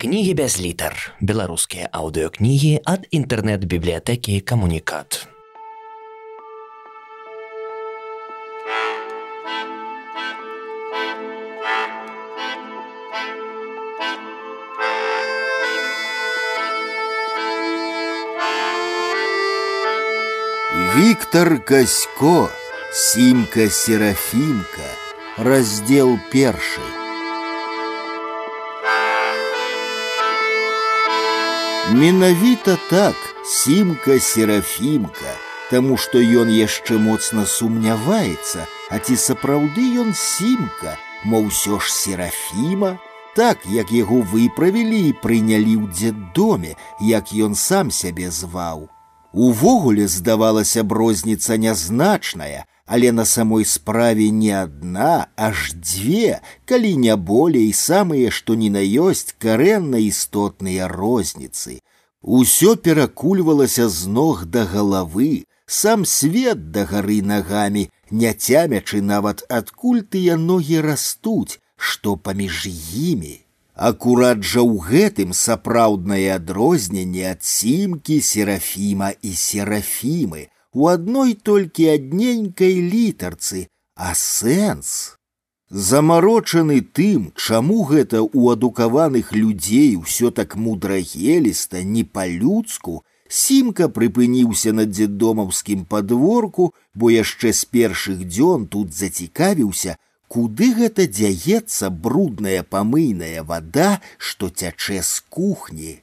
Кнігі без літар. Беларускія аўдыёкнігі ад інтэрнэт-бібліятэкі камунікат. Виктор Касько, Симка Серафимка, раздел перший. Менавіта так, Симка Серафимка, таму што ён яшчэ моцна сумняваецца, а ці сапраўды ён Симка, мо ўсё ж Серафіма, так, як яго выправілі і прынялі ў дзеддоме, як ён сам сябе зваў. Увогуле здавалася б розніца нязначная, але на самой справе не адна, аж дзве, калі не болей самыя, што ні на ёсць карэнна істотныя розніцы. Усё перакульвалася з ног да галавы, сам свет да гары нагамі, не цямячы нават адкуль тыя ногі растуць, што паміж імі. Акурат жа ў гэтым сапраўднае адрозненне ад сімкі серафіма і серафімы у адной толькі адненькай літарцы, а сэнс. Замарочаны тым, чаму гэта ў адукаваных людзей усё так мудрагеліста, не па-людску, Сімка прыпыніўся на дзедомаўскім падворку, бо яшчэ з першых дзён тут зацікавіўся, куды гэта дзяецца брудная памыйная вада, што цячэ з кухні.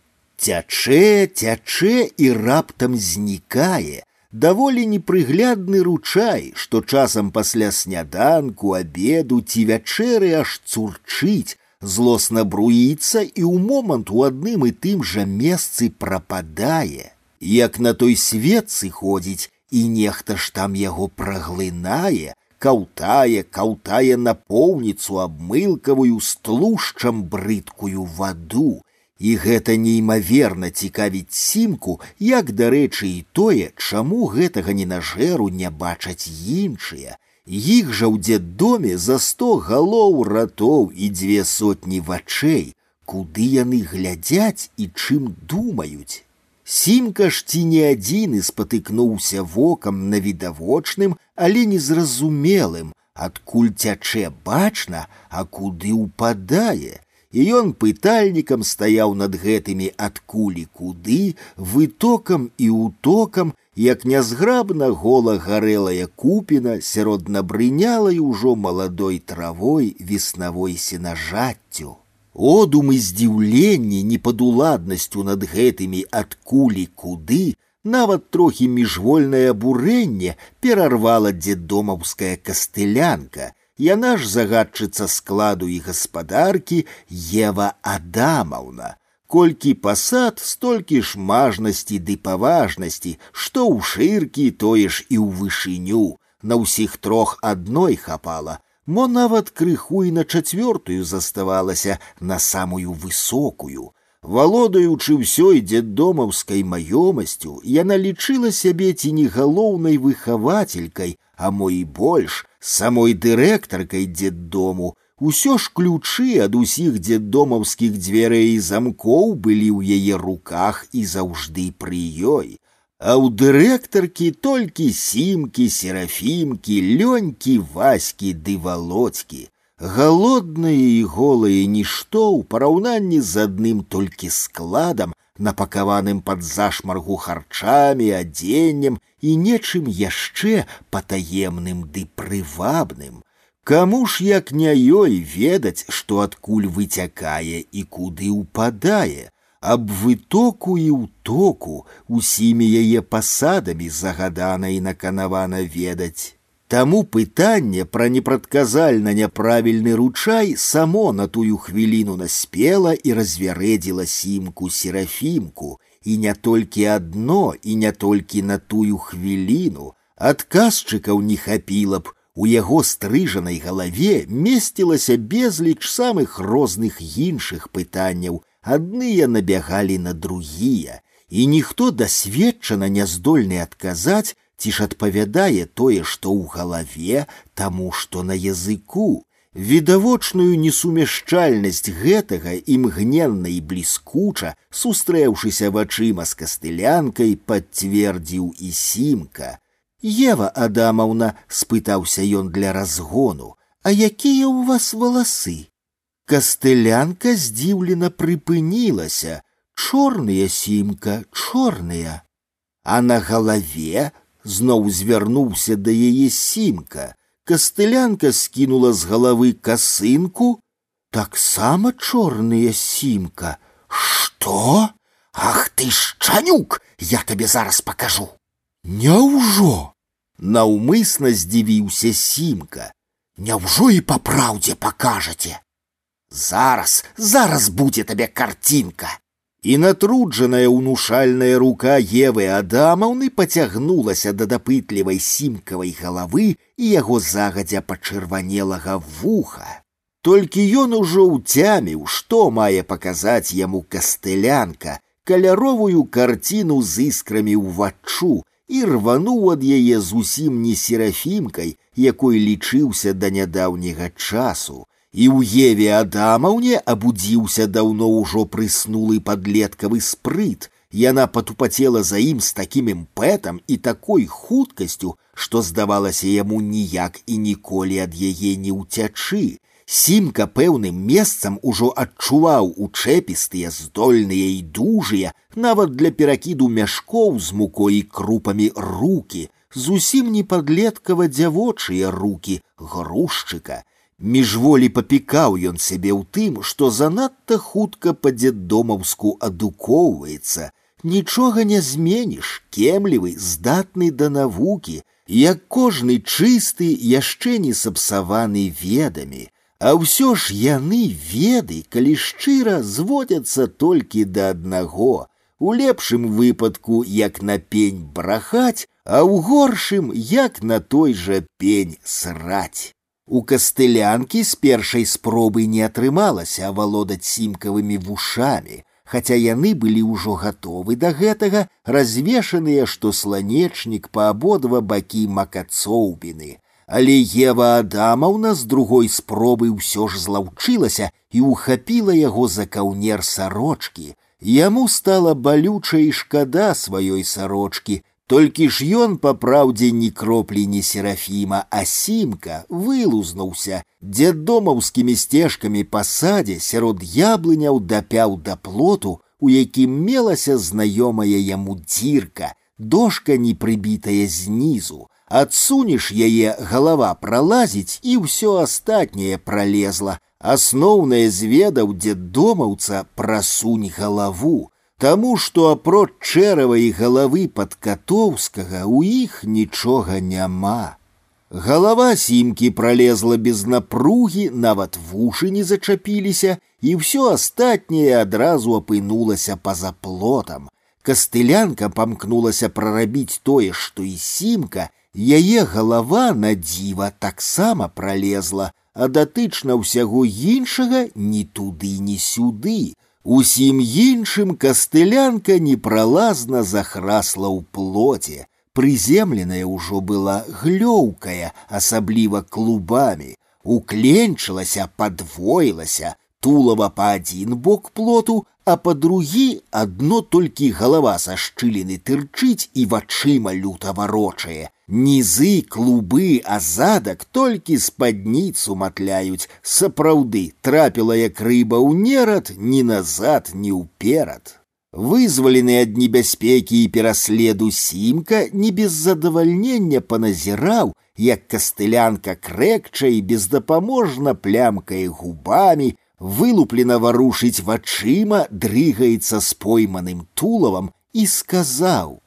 Цячэ, цячэ і раптам знікае, даволі непрыглядны ручай, што часам пасля сняданку, абеду ці вячэры аж цурчыць, злосна бруіцца і ў момант у адным і тым жа месцы прападае. Як на той свет сыходзіць, і нехта ж там яго праглынае, каўтае, каўтае напоўніцу абмылкавую з тлушчам брыдкую ваду. І гэта неймаверна цікавіць сімку, як дарэчы і тое, чаму гэтага ненажэру не бачаць іншыя. Іх жа ў дзеддоме за сто галоў ратоў і дзве сотні вачэй, куды яны глядзяць і чым думаюць. Сімка ж ці не адзіны спатыкнуўся вокам на відавочным, але незразумелым, адкуль цячэ бачна, а куды ўпадае. І ён пытальнікам стаяў над гэтымі адкулі куды, вытокам і утокам, як нязграбна гола гарэлая купіна сярод набрынялай ужо маладой травой веснавой сенажаццю. Одум і здзіўленне непадуладнасцю над гэтымі адкулі куды, нават трохі міжвольнае абурэнне перарвала дзедомаўская кастылянка. Яна ж загадчыца складу і гаспадаркі Ева Адамаўна. Колькі пасад, столькі ж мажнасці ды паважнасці, што ў шыркі, тое ж і ў вышыню. На ўсіх трох адной хапала, мо нават крыху і на чацвёртую заставалася на самую высокую. Валодаючы ўсёй дзеддомаўскай маёмасцю, яна лічыла сябе ці не галоўнай выхавацелькай, а мо і больш самой дырэктаркай дзеддому. Усё ж ключы ад усіх дзеддомаўскіх дзвярэй і замкоў былі ў яе руках і заўжды пры ёй а ў дырэктаркі толькі сімкі, серафімкі, лёнькі, ваські ды володькі. Голодныя і голыя нішто ў параўнанні з адным толькі складам, напакаваным пад зашмаргу харчамі, адзеннем і нечым яшчэ патаемным ды прывабным. Каму ж як не ёй ведаць, што адкуль выцякае і куды ўпадае, аб вытоку і ўтоку усімі яе пасадамі загадана і наканавана ведаць. Таму пытанне пра непрадказальна няправільны ручай само на тую хвіліну наспела і развярэдзіла сімку серафімку, і не толькі адно і не толькі на тую хвіліну, адказчыкаў не хапіла б, у яго стрыжанай галаве месцілася безліч самых розных іншых пытанняў, адныя набягалі на другія, і ніхто дасведчана не здольны адказаць, ці ж адпавядае тое, што ў галаве, таму што на языку. Відавочную несумяшчальнасць гэтага імгненна і бліскуча, сустрэўшыся вачыма з кастылянкай, пацвердзіў і сімка. Ева Адамаўна спытаўся ён для разгону, а якія ў вас валасы? Кастылянка здзіўлена прыпынілася, чорныя сімка, чорныя. А на галаве зноў звярнуўся да яе сімка. Кастылянка скінула з галавы касынку, таксама чорныя сімка. Што? Ах ты шчанюк, я табе зараз пакажу. Няўжо? Наўмысна здзівіўся сімка. Няўжо і па праўдзе пакажаце. Зараз, зараз будзе табе карцінка і натруджаная ўнушальная рука Евы Адамаўны пацягнулася да дапытлівай сімкавай галавы і яго загадзя пачырванелага вуха. Толькі ён ужо ўцяміў, што мае паказаць яму кастылянка, каляровую карціну з іскрамі ўваччу і рвануў ад яе зусім не серафімкай, якой лічыўся да нядаўняга часу, і ў Еве Адамаўне абудзіўся даўно ўжо прыснулы падлеткавы спрыт. Яна патупацела за ім з такім імпэтам і такой хуткасцю, што здавалася яму ніяк і ніколі ад яе не ўцячы. Сімка пэўным месцам ужо адчуваў учэпістыя, здольныя і дужыя, нават для перакіду мяшкоў з мукой і крупамі руки, зусім не падлеткава дзявочыя руки грушчыка Міжволі папікаў ён сябе ў тым, што занадта хутка па дзеддомаўску адукоўваецца. Нічога не зменіш, кемлівы, здатны да навукі, як кожны чысты, яшчэ не сапсаваны ведамі. А ўсё ж яны веды, калі шчыра зводзяцца толькі да аднаго. У лепшым выпадку, як на пень брахаць, а ў горшым, як на той жа пень сраць. У кастылянкі з першай спробы не атрымалася авалодаць сімкавымі вушамі, хаця яны былі ўжо гатовы да гэтага, развешаныя, што сланечнік па абодва бакі макацоўбіны. Але Ева Адамаўна з другой спробы ўсё ж злаўчылася і ухапіла яго за каўнер сарочкі. Яму стала балюча і шкада сваёй сарочкі, толькі ж ён па праўдзе ні кроплі не серафіма, а сімка вылузнуўся, дзедомаўскімі сцежкамі па садзе сярод яблыняў дапяў да плоту, у якім мелася знаёмая яму дзірка, дошка не прыбітая знізу. Адсунеш яе галава пралазіць і ўсё астатняе пролезла. Асноўнае зведаў дзедомаўца прасунь галаву, Таму што апроч чэрава і галавы падкатоўскага у іх нічога няма. Галава сімкі пролезла без напругі, нават вушы не зачапіліся, і ўсё астатняе адразу апынулася па-за плотам. Кастылянка памкнулася прарабіць тое, што і сімка, яе галава на дзіва таксама пролезла, а датычна ўсяго іншага ні туды, ні сюды, Усім іншым кастылянка непралазна захрасла ў плоце, прыземленая ўжо была глёўкая, асабліва клубамі, укленчылася, падвоілася, тулава па адзін бок плоту, а па другі адно толькі галава са шчыліны тырчыць і вачыма люта варочае, Нізы, клубы, а задак толькі спадніцу матляюць, сапраўды трапіла як рыба ў нерад ні назад, ні ўперад. Вызвалены ад небяспекі і пераследу сімка не без задавальнення паназіраў, як кастылянка крэкча і бездапаможна плямкае губамі, вылуплена варушыць вачыма, дрыгаецца з пойманым тулавам і сказаў: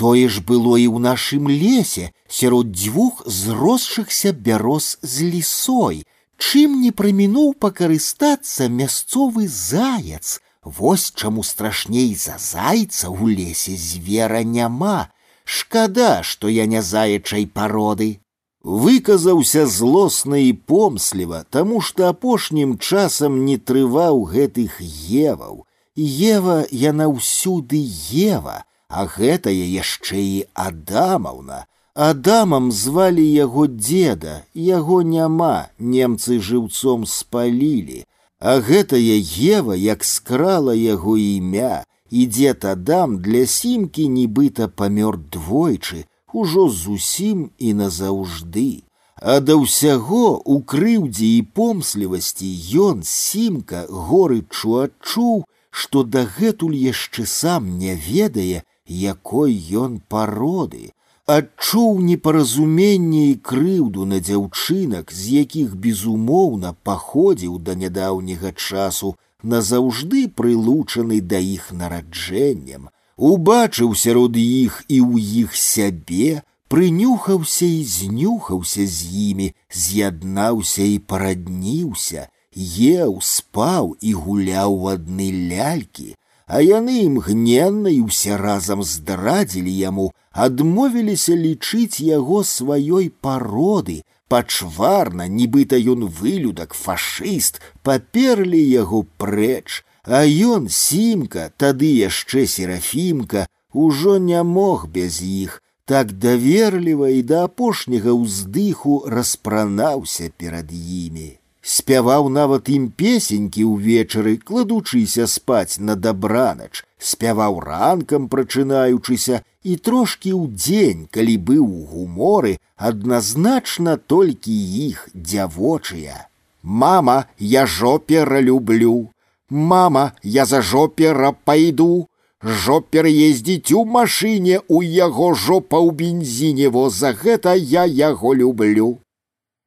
Тое ж было і ў нашым лесе сярод дзвюх зросшыхся бяроз з лісой, чым не прамінуў пакарыстацца мясцовы заяц. Вось чаму страшней за зайца ў лесе звера няма. Шкада, што я не заячай пароды. Выказаўся злосна і помсліва, таму што апошнім часам не трываў гэтых еваў. Ева яна ўсюды ева, а гэтая яшчэ і адамаўна Адамам звалі яго деда, яго няма, немцы жыўцом спалілі, а гэтая Ева як скрала яго імя, і дзед Адам для сімкі нібыта памёр двойчы, ужо зусім і назаўжды. А да ўсяго у крыўдзе і помслівасці ён сімка горычу адчуў, што дагэтуль яшчэ сам не ведае, якой ён пароды, адчуў непаразуменне і крыўду на дзяўчынак, з якіх безумоўна паходзіў да нядаўняга часу, назаўжды прылучаны да іх нараджэннем, убачыў сярод іх і ў іх сябе, прынюхаўся і знюхаўся з імі, з'яднаўся і парадніўся, еў, спаў і гуляў у адны лялькі, а яны імгненна і ўсе разам здрадзілі яму, адмовіліся лічыць яго сваёй пароды, пачварна, нібыта ён вылюдак, фашыст, паперлі яго прэч, а ён сімка, тады яшчэ серафімка, ужо не мог без іх, так даверліва і да апошняга ўздыху распранаўся перад імі спяваў нават ім песенькі ўвечары, кладучыся спаць на дабранач, спяваў ранкам прачынаючыся і трошкі ў дзень, калі быў у гуморы, адназначна толькі іх дзявочыя. Мама, я жопера люблю. Мама, я за жопера пайду. Жопер ездзіць у машыне у яго жопа ў бензіне, во за гэта я яго люблю.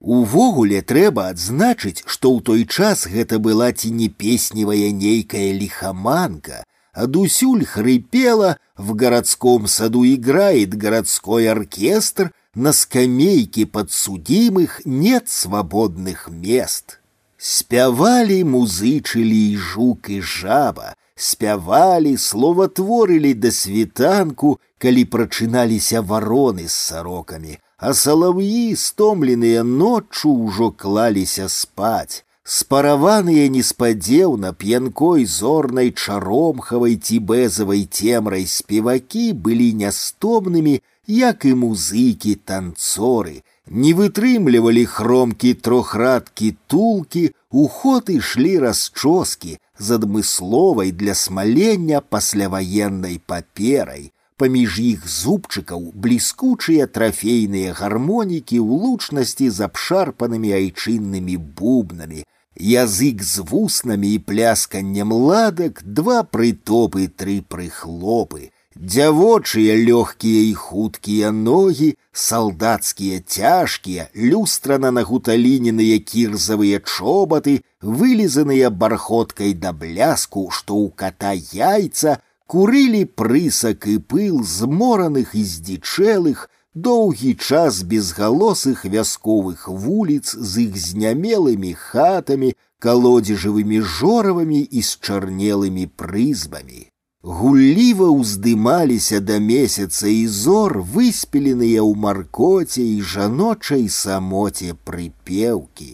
Увогуле трэба адзначыць, што ў той час гэта была ці не песневая нейкая лихоманка, адусюль хрипела, в городском саду играет городской оркестр, на скамейке подсудимых нет свободных мест. Спявалі музычылі і жук і жаба, спявалі, словатворылі да світанку, калі прачыналіся вароны з сарокамі, а салаўі, стомленыя ноччу ўжо клаліся спаць. Спараваныя неспадзеўна п'янкой зорнай чаромхавай ці бэзавай цемрай спевакі былі нястомнымі, як і музыкі танцоры, не вытрымлівалі хромкі трохрадкі тулкі, у ход ішлі расчоскі з адмысловай для смалення пасляваеннай паперай, паміж іх зубчыкаў бліскучыя трафейныя гармонікі ў лучнасці з абшарпанымі айчыннымі бубнамі, язык з вуснамі і плясканнем ладак, два прытопы, тры прыхлопы, дзявочыя лёгкія і хуткія ногі, салдацкія цяжкія, люстрана нагуталіненыя кірзавыя чобаты, вылізаныя бархоткай да бляску, што ў ката яйца, курылі прысак і пыл змораных і здзічэлых, доўгі час безгалосых вясковых вуліц з іх знямелымі хатамі, калодзежавымі жоравамі і з чарнелымі прызбамі. Гулліва ўздымаліся да месяца і зор, выспеленыя ў маркоце і жаночай самоце прыпеўкі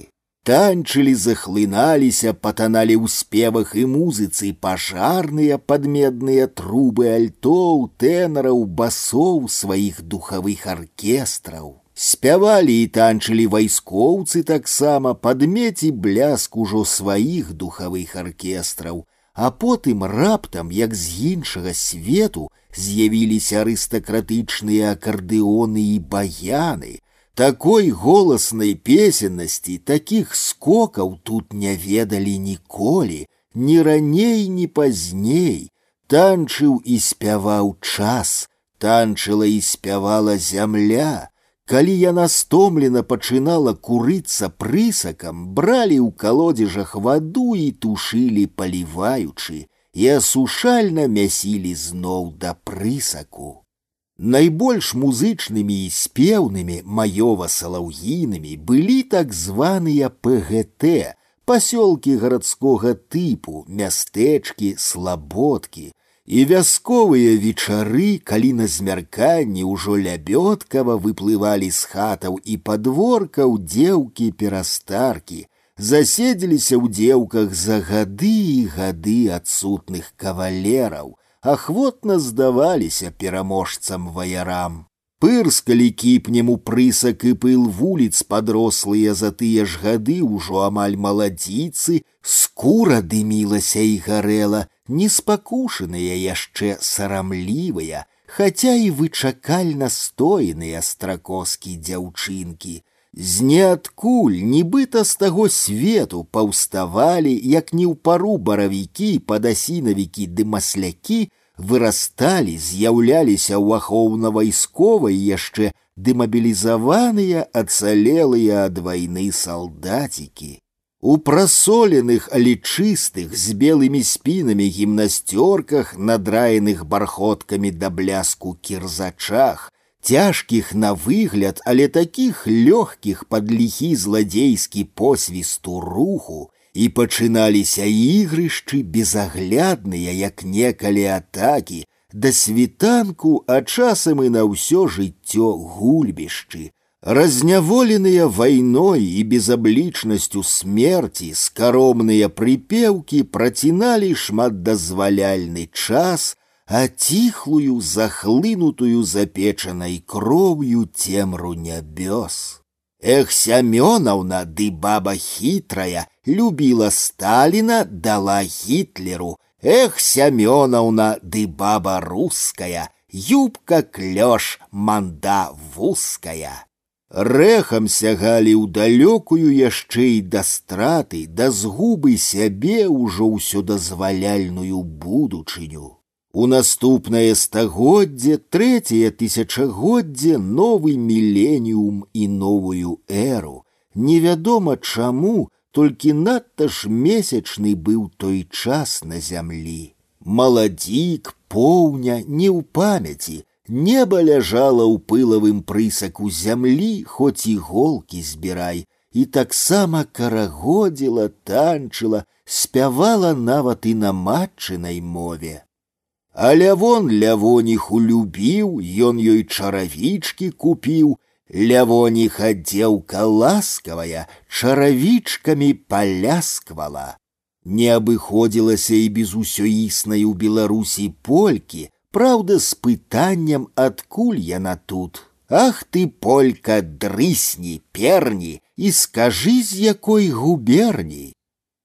танчылі захлыналіся патаналі ў спевах і музыцы пажарныя падмедныя трубы альтоў тэнараў басоў сваіх духавых аркестраў спявалі і танчылі вайскоўцы таксама падмеці бляск ужо сваіх духавых аркестраў а потым раптам як з іншага свету з'явіліся арыстакратычныя акардэоны і баяны такой голаснай песеннасці, такіх скокаў тут не ведалі ніколі, ні раней, ні пазней, танчыў і спяваў час, танчыла і спявала зямля. Калі яна стомлена пачынала курыцца прысакам, бралі ў калодзежах ваду і тушылі паліваючы, і асушальна мясілі зноў да прысаку. Найбольш музычнымі і спеўнымі маёва-салаўгійнымі былі так званыя ПГТ, пасёлкі гарадскога тыпу, мястэчкі, слабодкі, і вясковыя вечары, калі на змярканні ўжо лябёткава выплывалі з хатаў і падворкаў дзеўкі перастаркі, заседзеліся ў дзеўках за гады і гады адсутных кавалераў, ахвотна здаваліся пераможцам ваярам. пырскалі кіпнем у прысак і пыл вуліц падрослыя за тыя ж гады ўжо амаль маладзіцы, скура дымілася і гарэла, неспакушаныя яшчэ сарамлівыя, хаця і вычакальна стоеныя стракоскі дзяўчынкі. З ніадкуль, нібыта з таго свету паўставалі, як не ў пару баравікі, падасінавікі ды маслякі, вырасталі, з'яўляліся ў ахоўна-вайсковай яшчэ дэмабілізаваныя, ацалелыя ад вайны салдацікі. У прасоленых, але чыстых, з белымі спінамі гімнасцёрках, надраеных бархоткамі да бляску кірзачах, цяжкіх на выгляд, але такіх лёгкіх пад ліхі зладзейскі посвісту руху, і пачыналіся ігрышчы безаглядныя, як некалі атакі, да світанку, а часам і на ўсё жыццё гульбішчы. Разняволеныя вайной і безаблічнасцю смерці скаромныя прыпеўкі праціналі шматдазваляльны час, а ціхлую, захлынутую запечанай кроўю цемру нябёс. Эх, Семеновна, ды баба хитрая, любила Сталина, дала Гитлеру. Эх, Семеновна, ды баба русская, юбка клёш, манда вузкая. Рэхам сягалі ў далёкую яшчэ і да страты, да згубы сябе ўжо ўсё дазваляльную будучыню. У наступнае стагоддзе трэцяе тысячагоддзе новы міленіум і новую эру. Невядома чаму, толькі надта ж месячны быў той час на зямлі. Маладзік, поўня, не ў памяці, неба ляжала ў пылавым прысаку зямлі, хоць і голкі збірай, і таксама карагодзіла, танчыла, спявала нават і на матчынай мове. А лявон лявоніху любіў, ён ёй чаравічкі купіў, лявоніха дзеўка ласкавая чаравічкамі палясквала. Не абыходзілася і без усёіснай у Беларусі полькі, праўда, з пытаннем, адкуль яна тут. Ах ты, полька, дрысні, перні, і скажы, з якой губерні.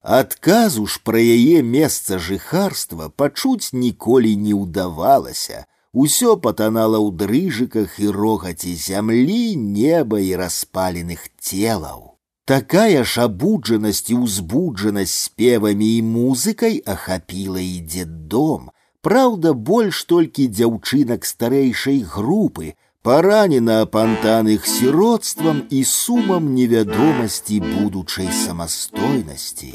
Адказу ж пра яе месца жыхарства пачуць ніколі не ўдавалася. Усё патанала ў дрыжыках і рогаце зямлі, неба і распаленых целаў. Такая ж абуджанасць і ўзбуджанасць спевамі і музыкай ахапіла і дом. Праўда, больш толькі дзяўчынак старэйшай групы, поранена апантаных сиротством и сумом невядомасці будучай самастойнасці.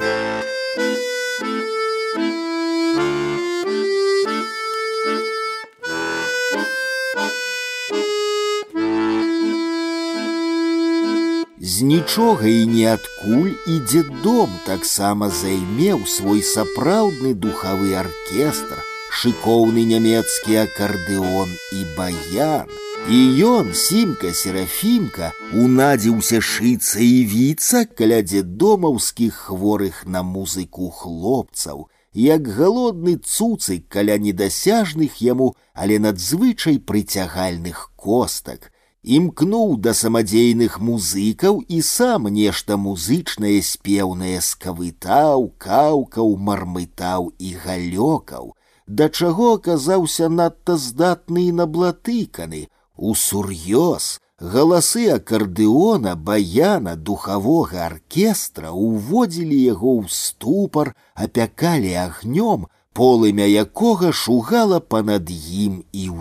З нічога і ніадкуль і дзеддом таксама займеў свой сапраўдны духавы аркестр, шыкоўны нямецкі акардэон і баян, і ён сімка серафімка унадзіўся шыцца і віцца каля дзедомаўскіх хворых на музыку хлопцаў, як галодны цуцык каля недасяжных яму, але надзвычай прыцягальных костак, імкнуў да самадзейных музыкаў і сам нешта музычнае спеўнае скавытаў, каўкаў, мармытаў і галёкаў, да чаго аказаўся надта здатны і наблатыканы, Усур'ёз галасы акардэона, баяна, духавога аркестра уводзілі яго ў ступар, апякалі агнём, полымя якога шугала панад ім і ў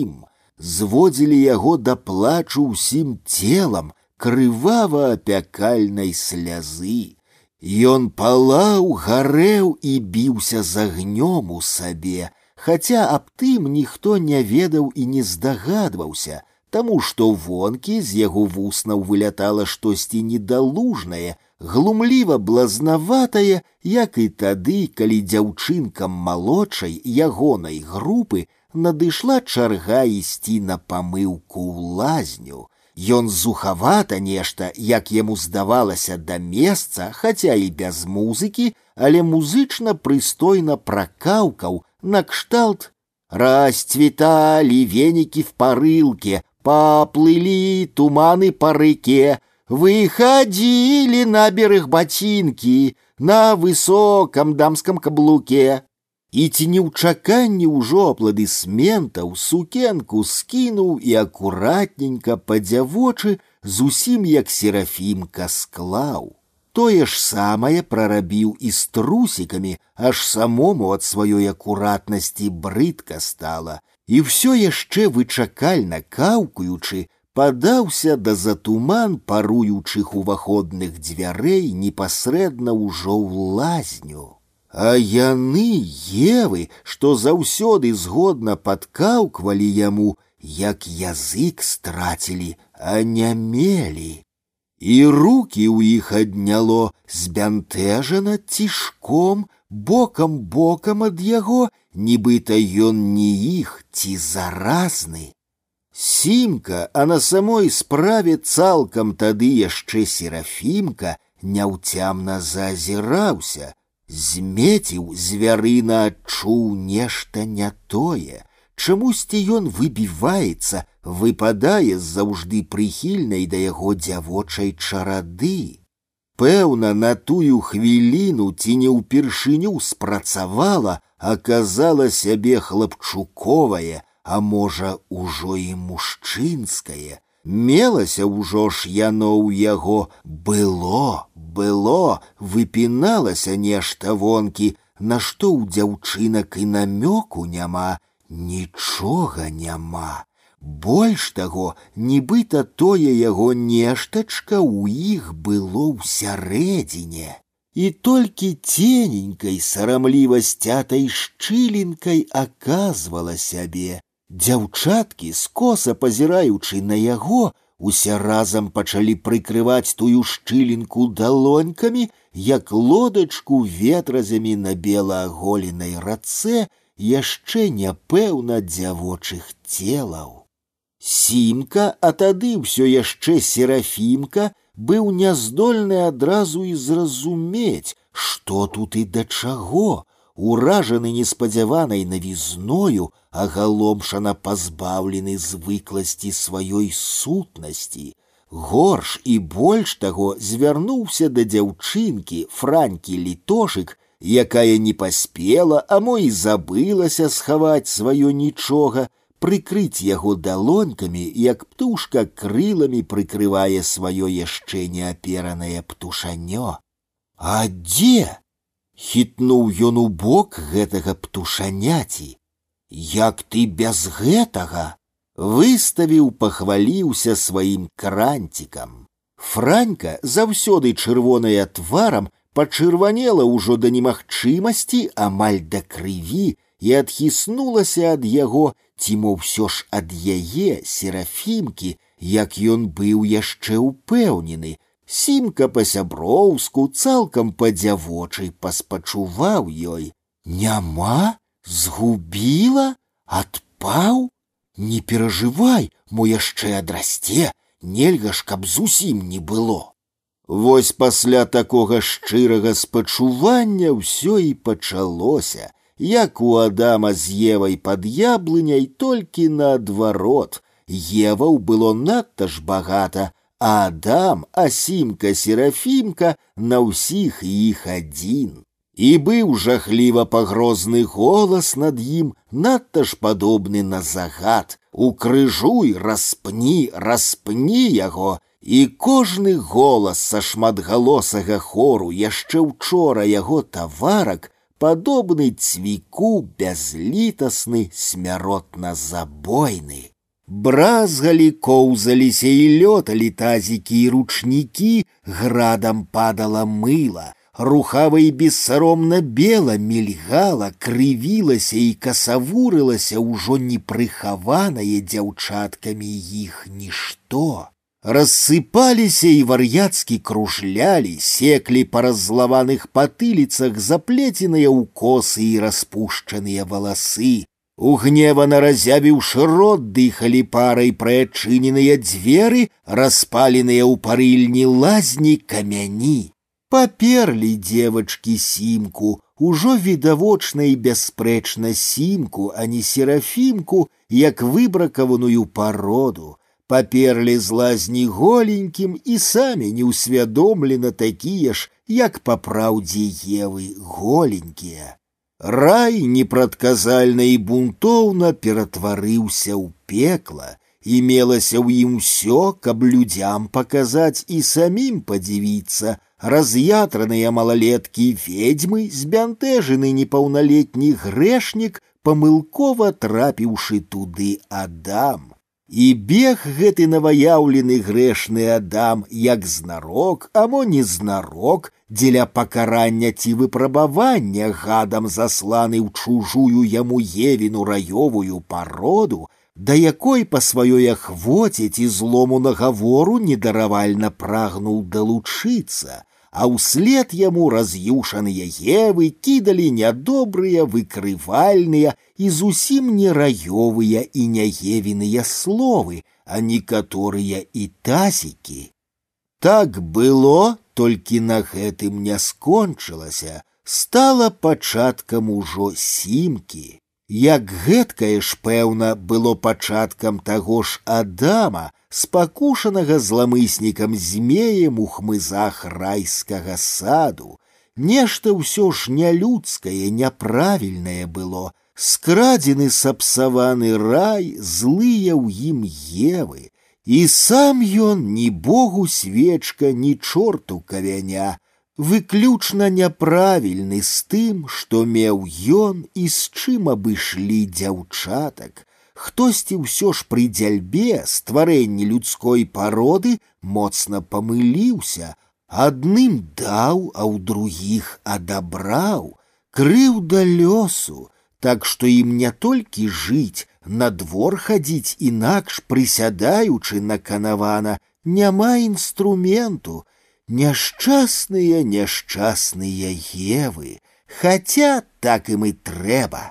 ім, зводзілі яго да плачу ўсім целам, крывава апякальнай слязы. Ён палаў, гарэў і біўся з агнём у сабе, хаця аб тым ніхто не ведаў і не здагадваўся, таму што вонкі з яго вуснаў вылятала штосьці недалужнае, глумліва блазнаватае, як і тады, калі дзяўчынкам малодшай ягонай групы надышла чарга ісці на памыўку ў лазню. Ён зухавата нешта, як яму здавалася да месца, хаця і без музыкі, але музычна прыстойна пракаўкаў, на кшталт расцветали веники в порылке, Поплыли туманы по реке, выходили на берег ботинки на высоком дамском каблуке. І ці не ў чаканні ўжо апладысментаў сукенку скінуў і акуратненька па дзявочы зусім як серафімка склаў. Тое ж самае прарабіў і з трусікамі, аж самому ад сваёй акуратнасці брыдка стала, і ўсё яшчэ вычакальна каўкаючы, падаўся да затуман паруючых уваходных дзвярэй непасрэдна ўжо ў лазню. А яны евы, што заўсёды згодна падкаўквалі яму, як язык страцілі, а не мелі і руки ў іх адняло збянтэжана цішком бокам бокам ад яго нібыта ён не іх ці заразны сімка а на самой справе цалкам тады яшчэ серафімка няўцямна зазіраўся змеціў звярына адчуў нешта не тое чамусьці ён выбіваецца выпадае заўжды прыхільнай да яго дзявочай чарады. Пэўна, на тую хвіліну ці не ўпершыню спрацавала, аказала сябе хлапчуковае, а можа, ужо і мужчынскае. Мелася ўжо ж яно ў яго было, было, выпіналася нешта вонкі, на што ў дзяўчынак і намёку няма, нічога няма. Больш таго, нібыта тое яго нештачка ў іх было ўсярэдзіне. І толькі цененькай сарамлівасцятай шчылінкай аказвала сябе. Дзяўчаткі, скоса пазіраючы на яго, усе разам пачалі прыкрываць тую шчылінку далонькамі, як лодачку ветразямі на белааголенай рацэ яшчэ няпэўна дзявочых целаў. Сімка, а тады ўсё яшчэ серафімка быў няздольны адразу і зразумець, што тут і да чаго, уражаны неспадзяванай навізною, агаломшана пазбаўлены звыкласці сваёй сутнасці. Горш і больш таго звярнуўся да дзяўчынкі франкі літошык, якая не паспела, а мо і забылася схаваць сваё нічога, прыкрыць яго далонькамі, як птушка крыламі прыкрывае сваё яшчэ неаперанае птушанё. А дзе? хітнуў ён у бок гэтага птушаняці. Як ты без гэтага? выставіў, пахваліўся сваім кранцікам. Франька, заўсёды чырвоная тварам, пачырванела ўжо да немагчымасці амаль да крыві і адхіснулася ад яго ці мо ўсё ж ад яе серафімкі, як ён быў яшчэ ўпэўнены, сімка па-сяброўску цалкам па-дзявочай паспачуваў ёй. Няма, згубіла, адпаў, не перажывай, мо яшчэ адрасце, нельга ж, каб зусім не было. Вось пасля такога шчырага спачування ўсё і пачалося як у Адама з Евай пад яблыняй толькі наадварот. Еваў было надта ж багата, а Адам, асімка серафімка на ўсіх іх адзін. І быў жахліва пагрозны голас над ім, надта ж падобны на загад. Укрыжуй, распні, распні яго, і кожны голас са шматгалосага хору яшчэ ўчора яго таварак падобны цвіку бязлітасны смяротна забойны. Бразгалі коўзаліся і лёталі тазікі і ручнікі, градам падала мыла, рухава і бессаромна бела мільгала, крывілася і касавурылася ўжо непрыхаванае дзяўчаткамі іх нішто рассыпаліся і вар'яцкі кружлялі, секлі па раззлаваных патыліцах заплеценыя ў косы і распушчаныя валасы. Угневана разявіўшы рот дыхалі парай прыадчыненыя дзверы, распаленыя ў парыльні лазні камяні. Паперлі девачкі сімку, ужо відавочна і бясспрэчна сімку, а не серафімку, як выбракаваную пароду, паперлі з лазні голенькім і самі неўсвядомлена такія ж, як па праўдзе евы голенькія. Рай непрадказальна і бунтоўна ператварыўся ў пекла, і мелася ў ім усё, каб людзям паказаць і самім падзівіцца, раз'ятраныя малалеткі ведьмы, збянтэжаны непаўналетні грэшнік, памылкова трапіўшы туды Адам. І бег гэты наваяўлены грэшны Адам, як знарок, а мо не знарок, дзеля пакарання ці выпрабавання гадам засланы ў чужую яму евіну раёвую пароду, да якой па сваёй ахвоце ці злому нагавору недаравальна прагнуў далучыцца, а ўслед яму раз'юшаныя евы кідалі нядобрыя выкрывальныя і зусім не раёвыя і няевіныя словы, а некаторыя і тазікі. Так было, толькі на гэтым не скончылася, стала пачаткам ужо сімкі. Як гэткае ж пэўна было пачаткам таго ж Адама, спакушанага зламыснікам змеем у хмызах райскага саду, нешта ўсё ж нялюдскае, няправільнае было, скрадзены сапсаваны рай, злыя ў ім евы, і сам ён ні богу свечка, ні чорту кавяня, выключна няправільны з тым, што меў ён і з чым абышлі дзяўчатак. Хтосьці ўсё ж пры дзяльбе стварэнні людской пароды моцна памыліўся, адным даў, а ў другіх адабраў, крыўда лёсу, так што ім не толькі жыць, на двор хадзіць інакш прысядаючы на канавана няма інструменту няшчасныя няшчасныя евы хаця так ім і трэба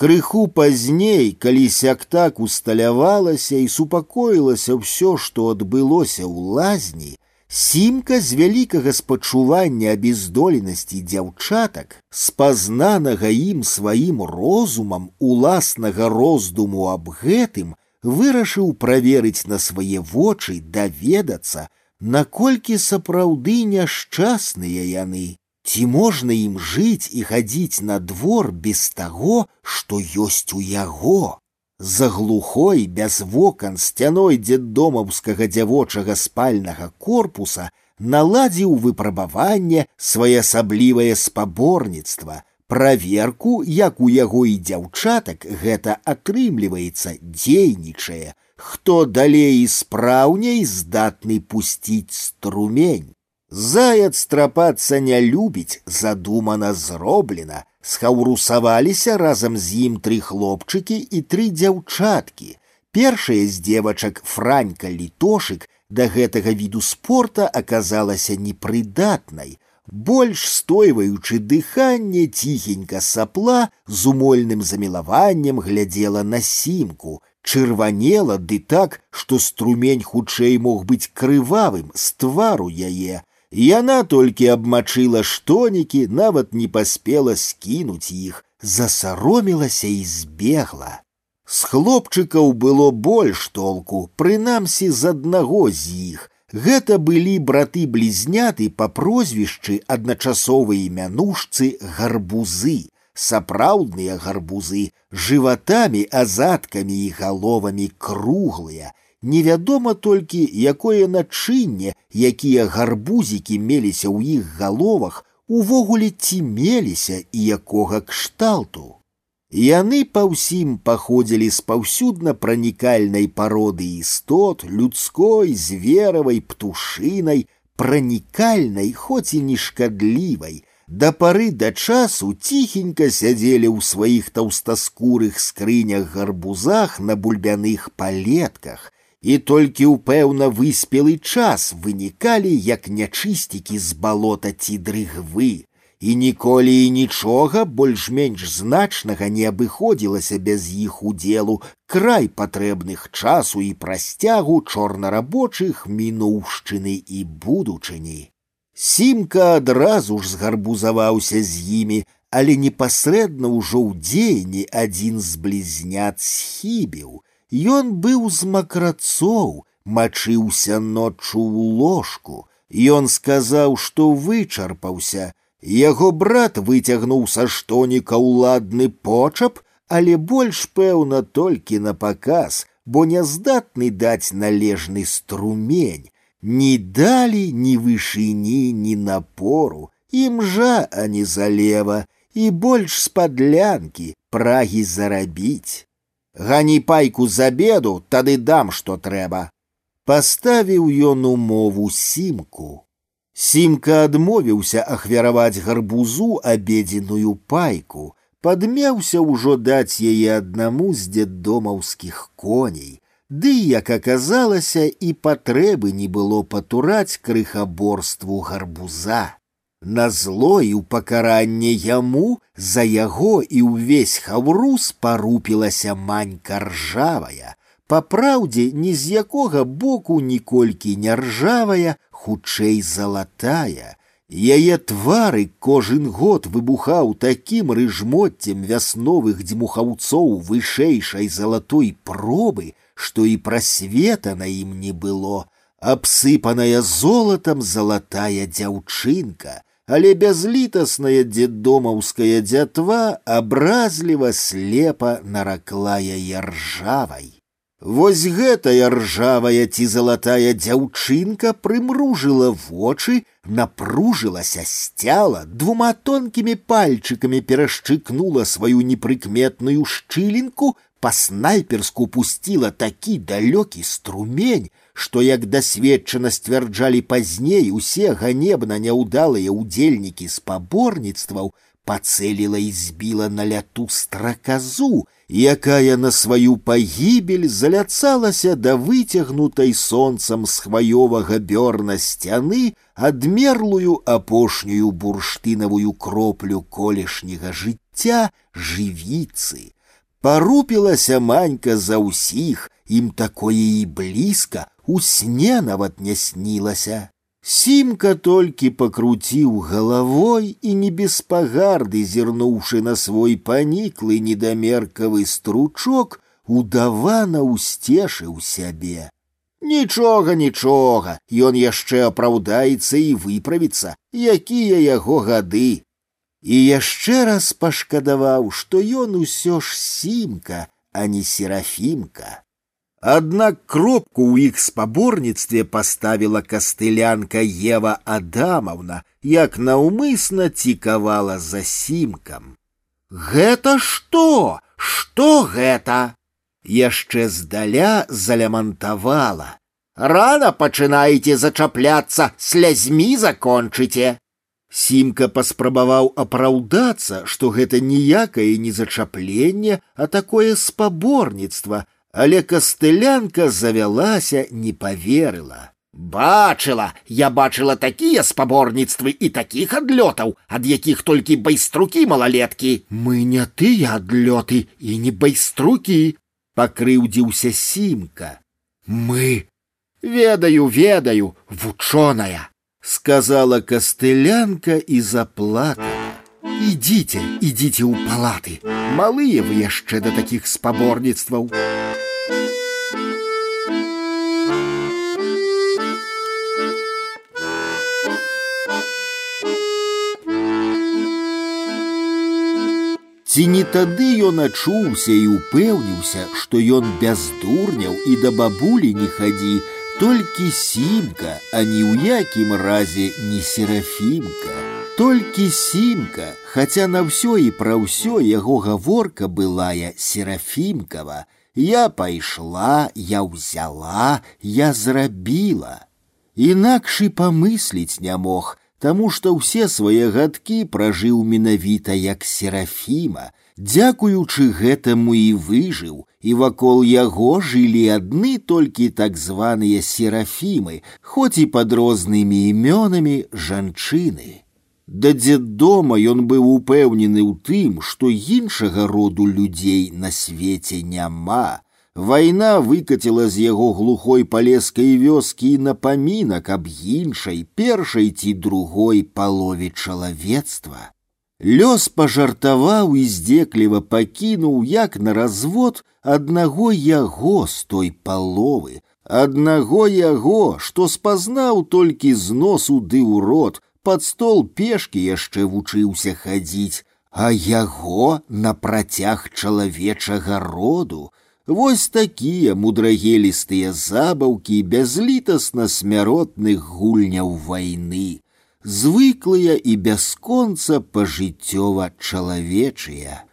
крыху пазней калі сяк так усталявалася і супакоілася ўсё што адбылося ў лазні Сімка з вялікага спачування абездоленасці дзяўчатак, спазнанага ім сваім розумам уласнага роздуму аб гэтым, вырашыў праверыць на свае вочы даведацца, наколькі сапраўды няшчасныя яны. Ці можна ім жыць і хадзіць на двор без таго, што ёсць у яго. За глухой без вокон сцяной дзеддомаўскага дзявочага спальнага корпуса наладзіў выпрабаванне своеасаблівае спаборніцтва, праверку, як у яго і дзяўчатак гэта атрымліваецца, дзейнічае, хто далей і спраўней здатны пусціць струмень. Заяц страпацца не любіць, задумана зроблена, схаўрусаваліся разам з ім тры хлопчыкі і тры дзяўчаткі. Першая з дзевачак франька літошык да гэтага віду спорта аказалася непрыдатнай, больш стойваючы дыханне ціхенька сапла з умольным замілаваннем глядзела на сімку, чырванела ды так, што струмень хутчэй мог быць крывавым з твару яе, Яна толькі абмачыла штонікі, нават не паспела скінуць іх, засаромілася і збегла. З хлопчыкаў было больш толку, прынамсі з аднаго з іх. Гэта былі браты-блізняты па прозвішчы адначасовыя мянушцы гарбузы, сапраўдныя гарбузы, жыватамі, азадкамі і галовамі круглыя, Невядома толькі, якое начынне, якія гарбузікі меліся ў іх галовах, увогуле ці меліся і якога кшталту. Яны па ўсім паходзілі з паўсюдна пранікальнай пароды істот, людской, зверавай, птушынай, пранікальнай, хоць і не шкадлівай, да пары да часу ціхенька сядзелі ў сваіх таўстаскурых скрынях гарбузах на бульбяных палетках, і толькі ў пэўна выспелы час вынікалі як нячысцікі з балота ці дрыгвы, і ніколі і нічога больш-менш значнага не абыходзілася без іх удзелу край патрэбных часу і прасцягу чорнарабочых мінуўшчыны і будучыні. Сімка адразу ж згарбузаваўся з імі, але непасрэдна ўжо ў дзеянні адзін з блізнят схібіў, Ён быў з макрацоў, мачыўся ноччу ў ложку. Ён сказаў, што вычарпаўся. Яго брат выцягнуў са штоніка ўладны почап, але больш пэўна толькі на паказ, бо няздатны даць належны струмень. Ні далі, ні вышыні, ні напору, імжа, а не залева, і больш з падлянкі прагі зарабіць. Гані пайку за беду, тады дам, што трэба. Паставіў ён умову сімку. Сімка адмовіўся ахвяраваць гарбузу абедзеную пайку, падмеўся ўжо даць яе аднаму з дзеддомаўскіх коней. Ды, як аказалася, і патрэбы не было патураць крыхаборству гарбуза. На зло і ў пакаранне яму за яго і ўвесь хаўрус парупілася манька ржавая. Па праўдзе, ні з якога боку ніколькі не ржавая, хутчэй залатая. Яе твары кожын год выбухаў такім рыжмотцем вясновых дзьмухаўцоў вышэйшай залатой пробы, што і прасвета на ім не было, абсыпаная золатам залатая дзяўчынка — але бязлітасная дзедомаўская дзятва абразліва слепа наракла яе ржавай. Вось гэтая ржавая ці залатая дзяўчынка прымружыла вочы, напружылася сцяла, двума тонкімі пальчыкамі перашчыкнула сваю непрыкметную шчылінку, па-снайперску пусціла такі далёкі струмень, што як дасведчана сцвярджалі пазней усе ганебна няўдалыя ўдзельнікі спаборніцтваў пацэліла і збіла на ляту страказу, якая на сваю пагібель заляцалася да выцягнутай сонцам з хваёвага бёрна сцяны адмерлую апошнюю бурштынавую кроплю колішняга жыцця жывіцы. Парупілася манька за ўсіх, ім такое і блізка, у сне нават не снілася. Сімка толькі пакруціў галавой і не без пагарды, зірнуўшы на свой паніклы недамеркавы стручок, удавана ўсцешыў сябе. Нічога, нічога, ён яшчэ апраўдаецца і выправіцца, якія яго гады. І яшчэ раз пашкадаваў, што ён усё ж сімка, а не серафімка. Аднак кропку ў іх спаборніцтве паставіла кастылянка Ева Адамаўна, як наўмысна цікавала за сімкам. Гэта што? Што гэта? Яшчэ здаля залямантавала. Рана пачынаеце зачапляцца, слязьмі закончыце. Сімка паспрабаваў апраўдацца, што гэта ніякае не зачапленне, а такое спаборніцтва, але кастылянка завялася не поверыла бачыла я бачыла такія спаборніцтвы і такіх адлётаў ад якіх толькі байструкі малалеткі мы не тыя адлёты і не байструкі пакрыўдзіўся сімка мы ведаю ведаю вучоная сказала кастылянка і заплакала ідзіце ідзіце ў палаты малыя вы яшчэ да такіх спаборніцтваў Ці не тады ён ачуўся і упэўніўся, што ён без дурняў і да бабулі не хадзі, толькі сімка, а ні ў якім разе не серафімка. Толькі сімка, хаця на ўсё і пра ўсё яго гаворка былая серафімкава, я пайшла, я ўзяла, я зрабіла. Інакш і памысліць не мог, таму што ўсе свае гадкі пражыў менавіта як серафіма, дзякуючы гэтаму і выжыў, і вакол яго жылі адны толькі так званыя серафімы, хоць і пад рознымі імёнамі жанчыны. Да дзеддома ён быў упэўнены ў тым, што іншага роду людзей на свеце няма, Вайна выкаціла з яго глухой палескай вёскі і напамінак аб іншай, першай ці другой палове чалавецтва. Лёс пажартаваў і здзекліва пакінуў, як на развод аднаго яго з той паловы, аднаго яго, што спазнаў толькі з носу ды ў рот, пад стол пешкі яшчэ вучыўся хадзіць, а яго на працяг чалавечага роду. Вось такія мудрагелістыя забаўкі бязлітасна смяротных гульняў вайны звыклыя і бясконца пажыццёва чалавечыя.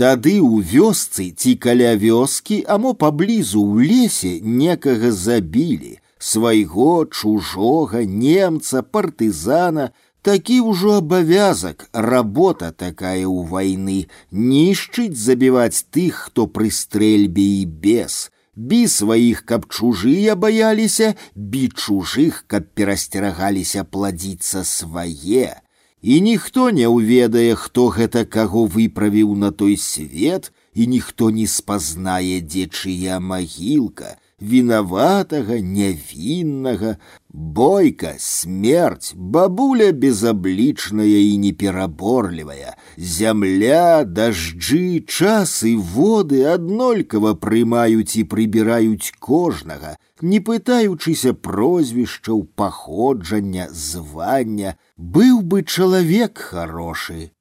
Тады ў вёсцы ці каля вёскі, амо паблізу ў лесе некага забілі, свайго чужога немца, партызана, такі ўжо абавязак, работа такая ў вайны, нішчыць забіваць тых, хто пры стрэльбе і без, бі сваіх, каб чужыя баяліся, бі чужых, каб перасцерагаліся пладзіцца свае. І ніхто не ўведае, хто гэта каго выправіў на той свет, і ніхто не спазнае, дзе чыя магілка, виноватого, невинного, бойка, смерть, бабуля безобличная и непераборлівая, зямля, дожджы, час и воды аднолькава прымаюць і прыбіраюць кожнага, не пытаючыся прозвішчаў паходжання, звання, быў бы чалавек хороший.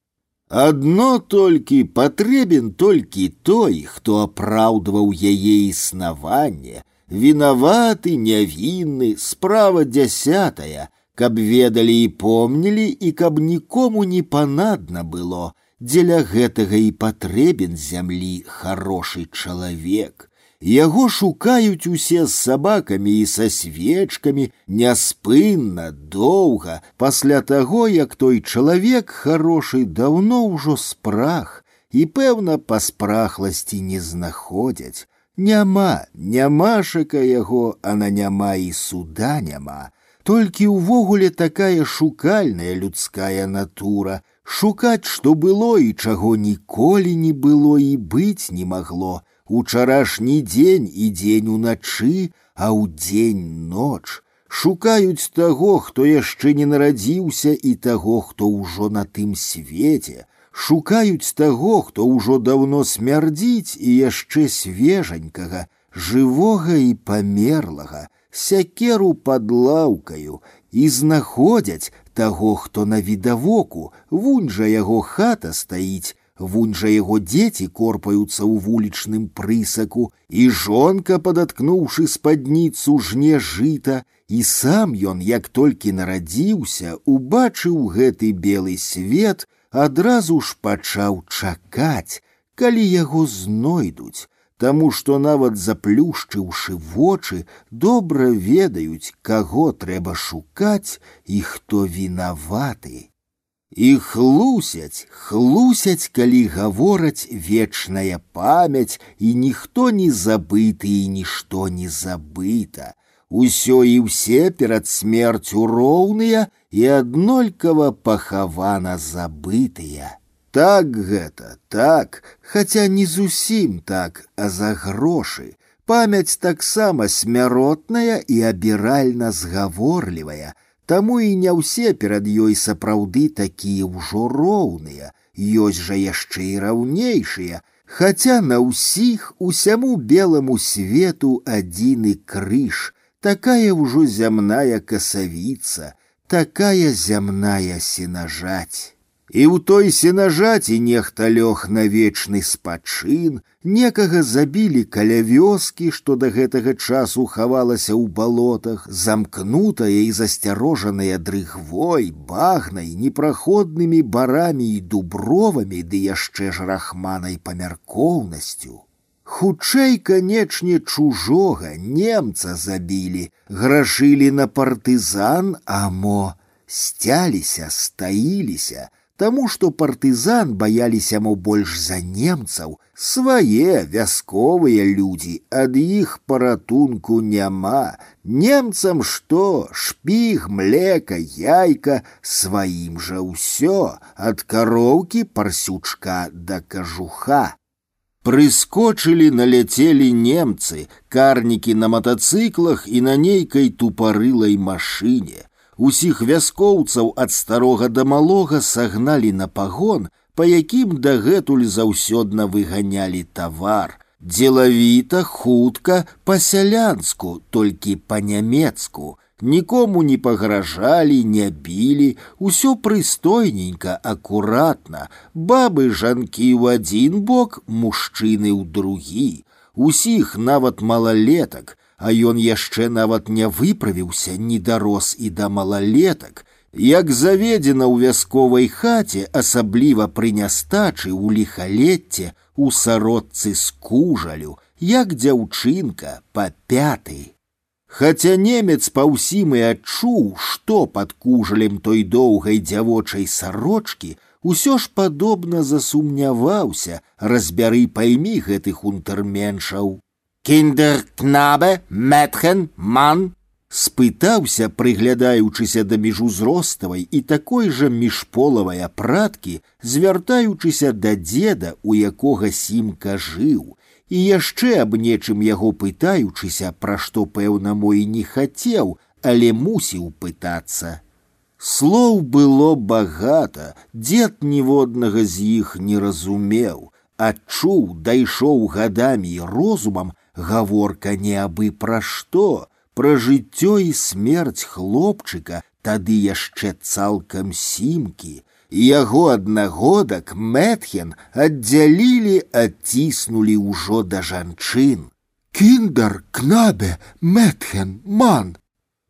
Адно толькі патрэбен толькі той, хто апраўдваў яе існаванне, вінаваты, нявінны, справа дзясятая, каб ведалі і помнілі і каб нікому не панадна было, дзеля гэтага і патрэбен зямлі хорошы чалавек. Яго шукаюць усе з сабакамі і са свечкамі няспынна, доўга, пасля таго, як той чалавек хорошы даўно ўжо спрах і, пэўна, па спрахласці не знаходзяць. Няма, нямашака яго, а на няма і суда няма. Толькі ўвогуле такая шукальная людская натура, шукаць, што было і чаго ніколі не было і быць не магло учарашні дзень і дзень уначы, а ў дзень ноч. Шукаюць таго, хто яшчэ не нарадзіўся і таго, хто ўжо на тым свеце. Шукаюць таго, хто ўжо даўно смярдзіць і яшчэ свежанькага, жывога і памерлага, сякеру пад лаўкаю і знаходзяць таго, хто на відавоку, вунь жа яго хата стаіць, Вунь жа яго дзеці корпаюцца ў вулічным прысаку, і жонка, падаткнуўшы спадніцу жне жыта, і сам ён, як толькі нарадзіўся, убачыў гэты белы свет, адразу ж пачаў чакаць, калі яго знойдуць, Таму што нават заплюшчыўшы вочы, добра ведаюць, каго трэба шукаць і хто вінаваты. І хлусяць, хлусяць, калі гавораць вечная памяць, і ніхто не забыты і нішто не забыта. Усё і ўсе перад смерцю роўныя і аднолькава пахавана забытыя. Так гэта, так, хаця не зусім так, а за грошы. Памяць таксама смяротная і абіральна згаворлівая, Таму і не ўсе перад ёй сапраўды такія ўжо роўныя, ёсць жа яшчэ і раўнейшыя, Хаця на ўсіх усяму беламу свету адзіны крыж, такая ўжо зямная касавіца, такая зямная сенажаць. І ў той сенажаці нехта лёг на вечны спачын, некага забілі каля вёскі, што да гэтага часу хавалася ў балотах, замкнутая і засцярожаная дрыгвой, багнай, непраходнымі барамі і дубровамі ды яшчэ ж рахманай памяркоўнасцю. Хутчэй, канечне, чужога немца забілі, грашылі на партызан, а мо сцяліся, стаіліся, Таму што партызан баяліся мо больш за немцаў, свае вясковыя людзі, ад іх паратунку няма. Немцам што, шпіг, млека, яйка, сваім жа ўсё, ад кароўкі парсючка да кажуха. Прыскочылі, наляцелі немцы, карнікі на матацыклах і на нейкай тупарылай машыне. Усіх вяскоўцаў ад старога да малога сагналі на пагон, па якім дагэтуль заўсёдна выганялі тавар. Дзелавіта, хутка, па-сялянску, толькі па-нямецку. Нікому не пагражалі, не білі, усё прыстойненька, акуратна, бабы жанкі ў адзін бок, мужчыны ў другі. Усіх нават малалетак, а ён яшчэ нават не выправіўся, не дарос і да малалетак. Як заведзена ў вясковай хаце, асабліва пры нястачы ў ліхалетце, у сародцы з кужалю, як дзяўчынка па пяты. Хаця немец па ўсім і адчуў, што пад кужалем той доўгай дзявочай сарочкі, усё ж падобна засумняваўся, разбяры поймі гэтых унтэрменшаў. Кіндеркнабе, Мэтхен, Ман, спытаўся, прыглядаючыся да міжузроставай і такой жа міжполавай апраткі, звяртаючыся да дзеда, у якога сімка жыў, і яшчэ аб нечым яго пытаючыся, пра што пэўна мой не хацеў, але мусіў пытацца. Слоў было багата, дзед ніводнага з іх не разумеў, адчуў, дайшоў гадамі і розумам, гаворка не абы пра што, пра жыццё і смерць хлопчыка тады яшчэ цалкам сімкі, яго аднагодак Мэтхен аддзялілі, адціснулі ўжо да жанчын. Кіндар, кнабе, Мэтхен, ман.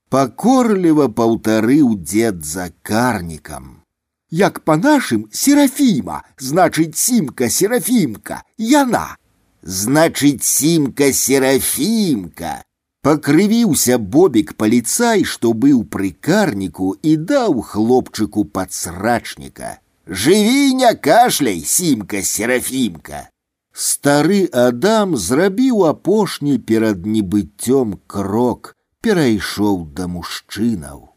Пакорліва паўтарыў дзед за карнікам. Як па нашым серафіма, значыць сімка серафімка, яна значыць сімка серафімка пакрывіўся бобік паліцай што быў пры карніку і даў хлопчыку падсрачніка жыві не кашляй сімка серафімка стары адам зрабіў апошні перад небыццём крок перайшоў да мужчынаў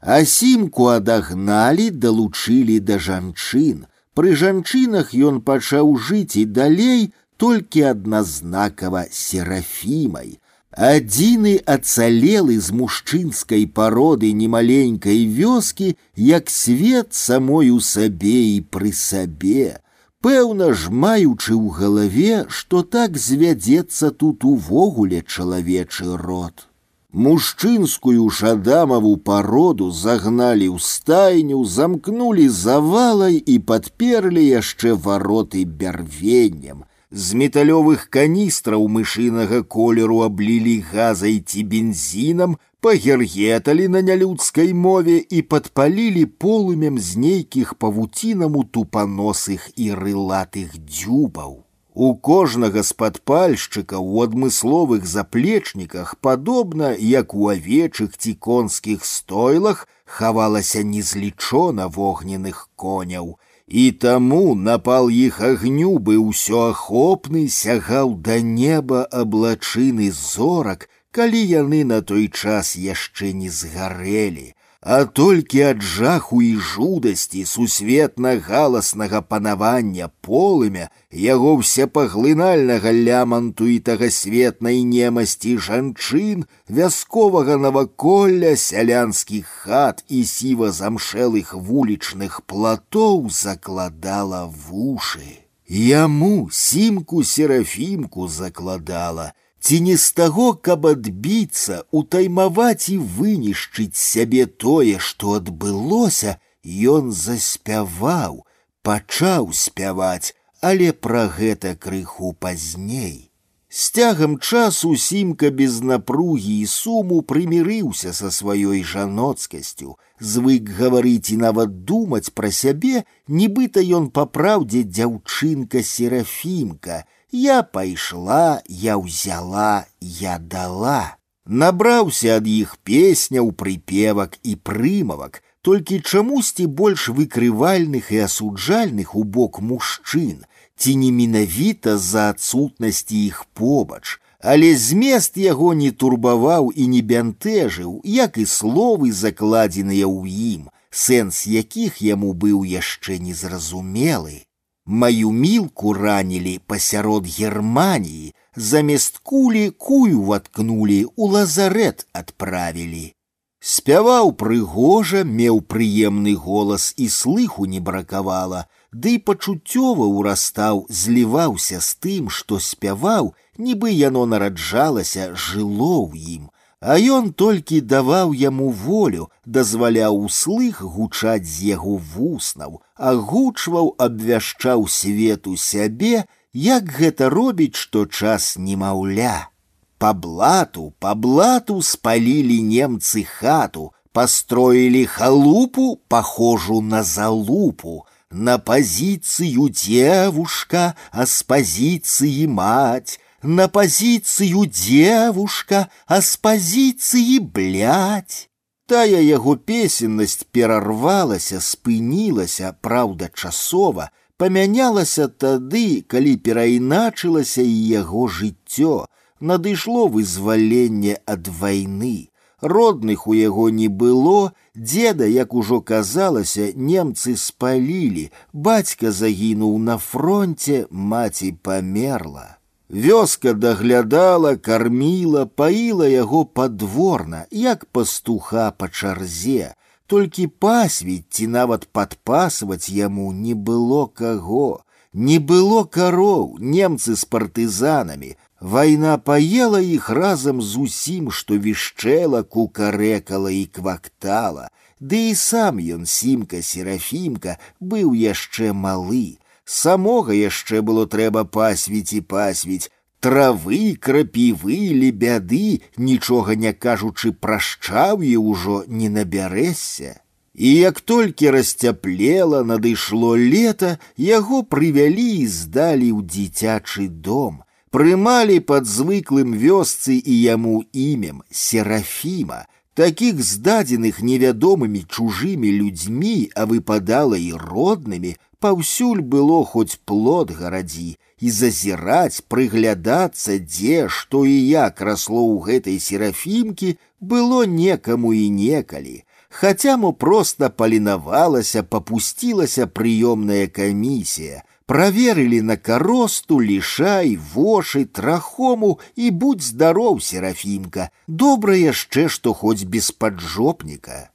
а сімку адагналі далучылі да жанчын пры жанчынах ён пачаў жыць і далей толькі адназнакава серафімай. Адзіны ацалелы з мужчынскай пароды немаленькай вёскі, як свет самою сабе і пры сабе. Пэўна ж маючы ў галаве, што так звядзецца тут увогуле чалавечы род. Мужчынскую шадамаву пароду загналі ў стайню, замкнулі завалай і падперлі яшчэ вароты бярвеннем – з металёвых каністраў мышынага колеру аблілі газай ці бензінам, пагергеталі на нялюдскай мове і падпалілі полымем з нейкіх павуцінаму тупаносых і рылатых дзюбаў. У кожнага з падпальшчыка ў адмысловых заплечніках, падобна, як у авечых ці конскіх стойлах, хавалася незлічона вогненных коняў, і таму напал іх агню бы ўсё ахопны сягаў да неба аблачыны зорак, калі яны на той час яшчэ не згарэлі, а толькі ад жаху і жудасці сусветна галаснага панавання полымя яго всепаглынальнага ляманту і тагасветнай немасці жанчын вясковага наваколля сялянскіх хат і сіва замшэлых вулічных платоў закладала вушы яму сімку серафімку закладала ці не з таго, каб адбіцца, утаймаваць і вынішчыць сябе тое, што адбылося, ён заспяваў, пачаў спяваць, але пра гэта крыху пазней. З цягам часу сімка без напругі і суму прымірыўся са сваёй жаноцкасцю, звык гаварыць і нават думаць пра сябе, нібыта ён па праўдзе дзяўчынка серафімка, я пайшла, я ўзяла, я дала. Набраўся ад іх песняў, прыпевак і прымавак, толькі чамусьці больш выкрывальных і асуджальных у бок мужчын, ці не менавіта з-за адсутнасці іх побач, але змест яго не турбаваў і не бянтэжыў, як і словы закладзеныя ў ім, сэнс якіх яму быў яшчэ незразумелы. Маю мілку ранілі пасярод Германіі, замест кулі кую ваткнулі, у лазарет адправілі. Спяваў прыгожа, меў прыемны голас і слыху не бракавала, ды і пачуццёва ўрастаў, зліваўся з тым, што спяваў, нібы яно нараджалася, жыло ў ім. А ён толькі даваў яму волю, дазваляў услых гучаць з яго вуснаў, агучваў, абвяшчаў свету сябе, як гэта робіць, што час немаўля. По блату, по блату спалили немцы хату, построили халупу, похожу на залупу, на позицию девушка, а с позиции мать, на позицию девушка, а с позиции блядь. Тая яго песеннасць перарвалася, спынілася, праўда, часова, памянялася тады, калі перайначылася і яго жыццё, надышло вызваленне ад вайны. Родных у яго не было, деда, як ужо казалася, немцы спалілі, бацька загінуў на фронте, маці памерла. Вёска даглядала, карміла, паіла яго падворна, як пастуха па чарзе. Толькі пасвіць ці нават падпасваць яму не было каго. Не было кароў, немцы з партызанамі, Вайна паела іх разам з усім, што вішчэла, кукарэкала і квактала, Ды і сам ён сімка серафімка быў яшчэ малы. Самога яшчэ было трэба пасвіць і пасвіць, травы, крапівы, лебяды, нічога не кажучы пра шчаўе ўжо не набярэся. І як толькі расцяплела, надышло лета, яго прывялі і здалі ў дзіцячы дом прымалі пад звыклым вёсцы і яму імем серафіма, такіх здадзеных невядомымі чужымі людзьмі, а выпадала і роднымі, паўсюль было хоць плод гарадзі, і зазіраць, прыглядацца, дзе, што і як расло ў гэтай серафімкі, было некаму і некалі. Хаця мо проста палінавалася, папусцілася прыёмная камісія, проверили на коросту, лишай, воши, трахому и будь здоров, Серафимка, добра яшчэ, што хоць без поджопника.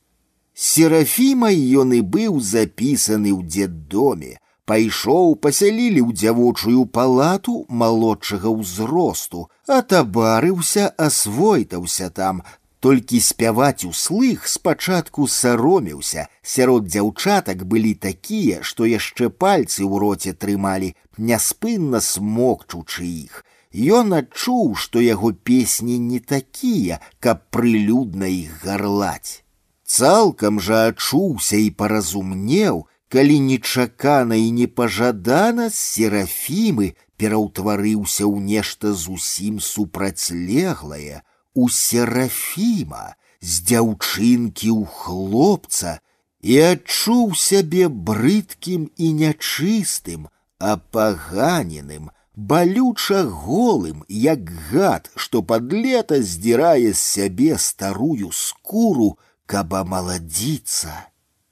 Серафімай ён і быў запісаны ў дзеддоме, пайшоў, пасялілі ў дзявочую палату малодшага ўзросту, атабарыўся, асвойтаўся там, толькі спяваць услых спачатку саромеўся сярод дзяўчатак былі такія што яшчэ пальцы ў роце трымалі няспынна смокчучы іх Ён адчуў што яго песні не такія каб прылюдна іх гарлаць цалкам жа адчуўся і паразумнеў калі нечакана і непажадана з серафімы пераўтварыўся ў нешта зусім супрацьлеглае у серафіма з дзяўчынкі ў хлопца і адчуў сябе брыдкім і нячыстым, апаганеным, балюча голым, як гад, што пад лета здзірае з сябе старую скуру, каб амаладзіцца.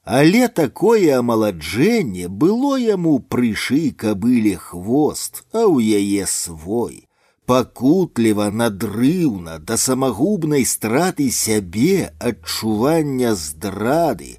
Але такое амаладжэнне было яму прышы кабыле хвост, а ў яе свой пакутліва надрыўна да самагубнай страты сябе адчування здрады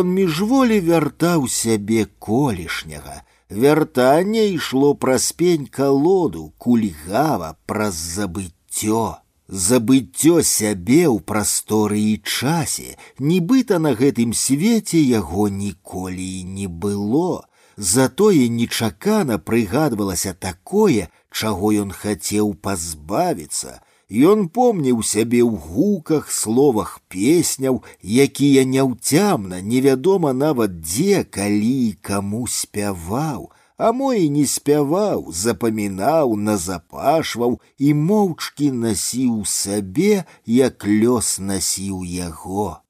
ён міжволі вяртаў сябе колішняга вяртанне ішло праз пень калоду кульгава праз забыццё забыццё сябе ў прасторы і часе нібыта на гэтым свеце яго ніколі і не было затое нечакана прыгадвалася такое чаго ён хацеў пазбавіцца, Ён помніў сябе ў гуках, словах песняў, якія няўцямна, невядома нават дзе, калі і каму спяваў, а мо і не спяваў, запамінаў, назапашваў і моўчкі насіў сабе, як лёс насіў яго.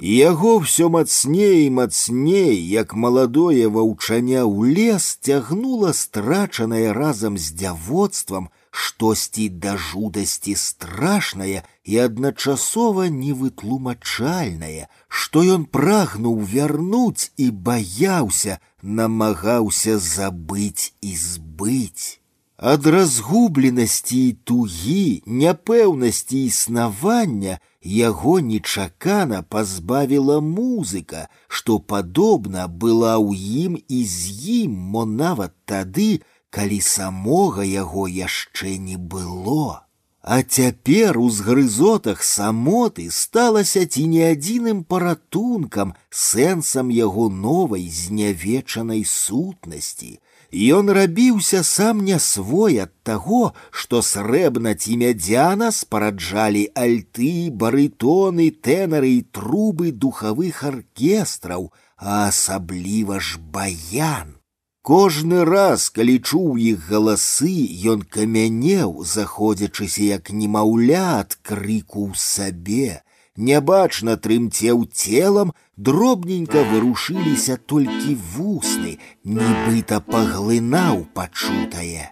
Яго ўсё мацней і мацней, як маладое ваўчаня ў лес цягнула страчанае разам з дзявоцтвам штосьці да жудасці страшнае і адначасова невытлумачальнае, што ён прагнуў вярнуць і баяўся, намагаўся забыць і збыць. Ад разгубленасці і тугі, няпэўнасці існавання яго нечакана пазбавіла музыка, што падобна была ў ім і з ім, мо нават тады, калі самога яго яшчэ не было. А цяпер у згрызотах самоты сталася ці не адзіным паратункам, сэнсам яго новай знявечанай сутнасці, Ён рабіўся сам не свой ад таго, што срэбна ці мядзяна спараджалі альты, барытоны, тэнары і трубы духавых аркестраў, а асабліва ж баян. Кожны раз, калі чуў іх галасы, ён камянеў, заходзячыся як немаўля ад крыку ў сабе, нябачна трымцеў целам, дробненька вырушыліся толькі вусны, нібыта паглынаў пачутае.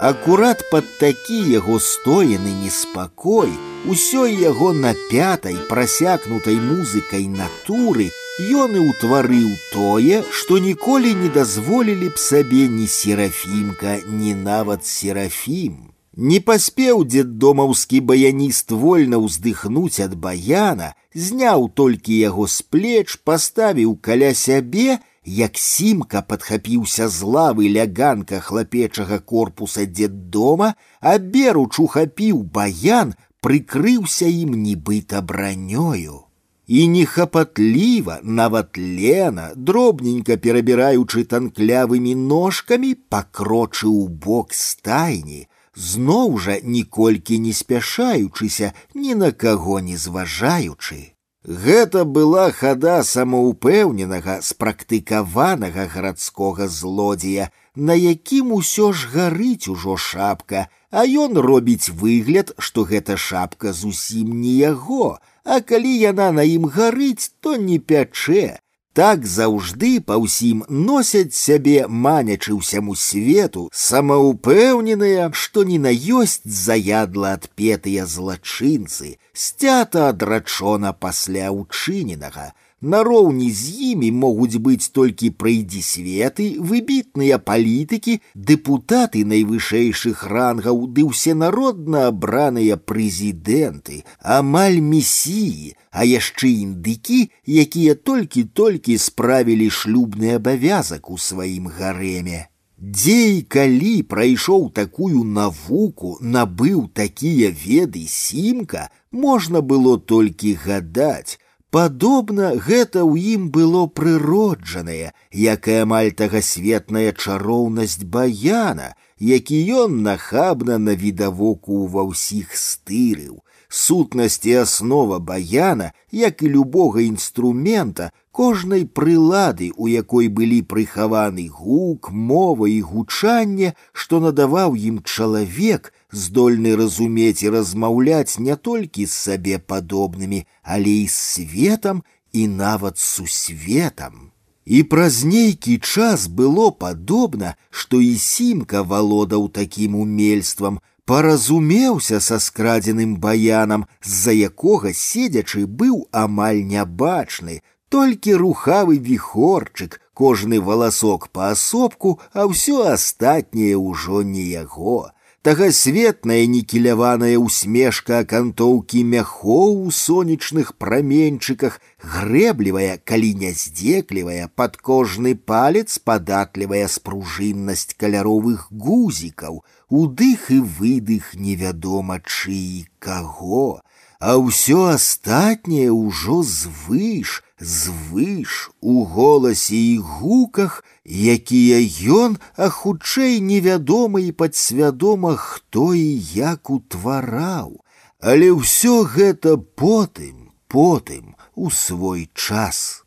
Акурат пад такі яго стоены неспакой, усёй яго напятай, прасякнутай музыкай натуры, ён і ўтварыў тое, што ніколі не дазволілі б сабе ні серафімка, ні нават серафім. Не паспеў дзеддомаўскі баяніст вольна ўздыхнуць ад баяна, зняў толькі яго з плеч, паставіў каля сябе, як сімка падхапіўся з лавы ляганка хлапечага корпуса дзеддома, а беруч ухапіў баян, прыкрыўся ім нібыта бранёю і нехапатліва, нават лена, дробненька перабіраючы танклявымі ножкамі, пакрочыў у бок стайні, зноў жа ніколькі не спяшаючыся, ні на каго не зважаючы. Гэта была хада самаўпэўненага, спрактыкаванага гарадскога злодзея, на якім усё ж гарыць ужо шапка, а ён робіць выгляд, што гэта шапка зусім не яго, а калі яна на ім гарыць, то не пячэ. Так заўжды па ўсім носяць сябе манячы ўсяму свету, самаўпэўненыя, што не на ёсць заядла адпетыя злачынцы, сцята адрачона пасля ўчыненага, Нароўні з імі могуць быць толькі прыйдзісветы, выбітныя палітыкі, дэпутаты найвышэйшых рангаў ды ўсенародна абраныя прэзідэнты, амаль месіі, а яшчэ індыкі, якія толькі-толькі справілі шлюбны абавязак у сваім гарэме. Дзе і калі прайшоў такую навуку, набыў такія веды сімка, можна было толькі гадаць, Падобна гэта ў ім было прыроджанае, якая амаль тагасветная чароўнасць баяна, які ён нахабна на відавоку ва ўсіх стырыў. Сутнасць і аснова баяна, як і любога інструмента, кожнай прылады, у якой былі прыхаваны гук, мова і гучанне, што надаваў ім чалавек, здольны разумець і размаўляць не толькі з сабе падобнымі, але і з светам і нават сусветам. І праз нейкі час было падобна, што і сімка валодаў такім умельствам, паразумеўся са скрадзеным баянам, з-за якога седзячы быў амаль нябачны, толькі рухавы віхорчык, кожны валасок паасобку, а ўсё астатняе ўжо не яго тагасветная нікеляваная усмешка акантоўкі мяхоў у сонечных праменьчыках, грэблівая, калі няздзеклівая, пад кожны палец падатлівая спружыннасць каляровых гузікаў, удых і выдых невядома чый каго, а ўсё астатняе ўжо звыш, звыш у голасе і гуках, якія ён, а хутчэй невядома і падсвядома, хто і як утвараў, але ўсё гэта потым, потым у свой час.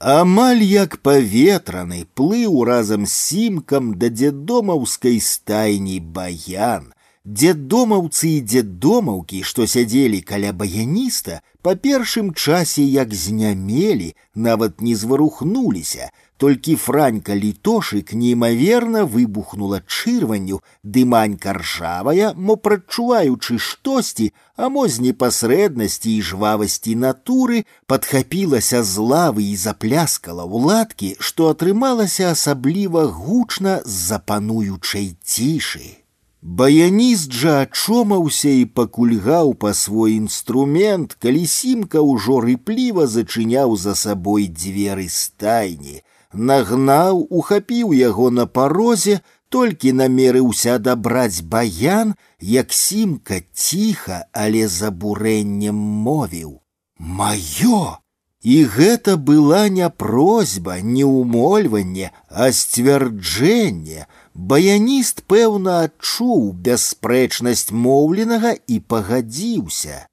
Амаль як паветраны плыў разам з сімкам да дзедомаўскай стайні баян, Дзеддомаўцы і дзеддомаўкі, што сядзелі каля баяніста, па першым часе як знямелі, нават не зварухнуліся, толькі франька літошык неймаверна выбухнула чырванню, дыманька ржавая, мо прадчуваючы штосьці, а мо з непасрэднасці і жвавасці натуры падхапілася з лавы і запляскала ў ладкі, што атрымалася асабліва гучна з запануючай цішы. Баяніст жа ачомаўся і пакульгаў па свой інструмент, калі сімка ўжо рыпліва зачыняў за сабой дзверы стайні нагнаў, ухапіў яго на парозе, толькі намерыўся адабраць баян, як сімка ціха, але з абурэннем мовіў: « Маё! І гэта была не просьба, не ўмольванне, а сцвярджэнне. Баяніст, пэўна, адчуў бясспрэчнасць моўленага і пагадзіўся.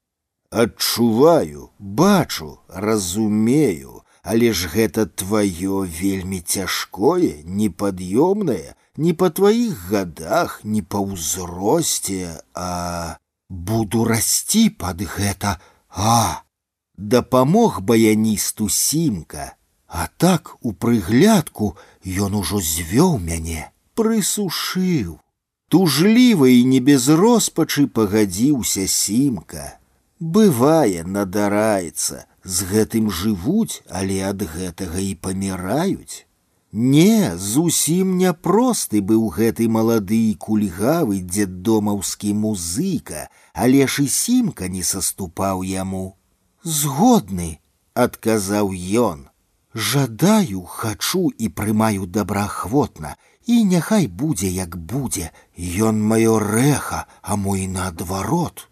Адчуваю, бачу, разумею, але ж гэта тваё вельмі цяжкое, непад'ёмнае, не па тваіх гадах, не па ўзросце, а буду расці пад гэта, а дапамог баяністу сімка, а так у прыглядку ён ужо звёў мяне, прысушыў. Тужліва і не без роспачы пагадзіўся сімка. Бывае, надараецца, з гэтым жывуць, але ад гэтага і паміраюць. Не, зусім няпросты быў гэты малады і кульгавы дзеддомаўскі музыка, але ж і сімка не саступаў яму. Згодны, адказаў ён. Жадаю, хачу і прымаю добраахвотна, і няхай будзе, як будзе, Ён маё рэха, а мой наадварот.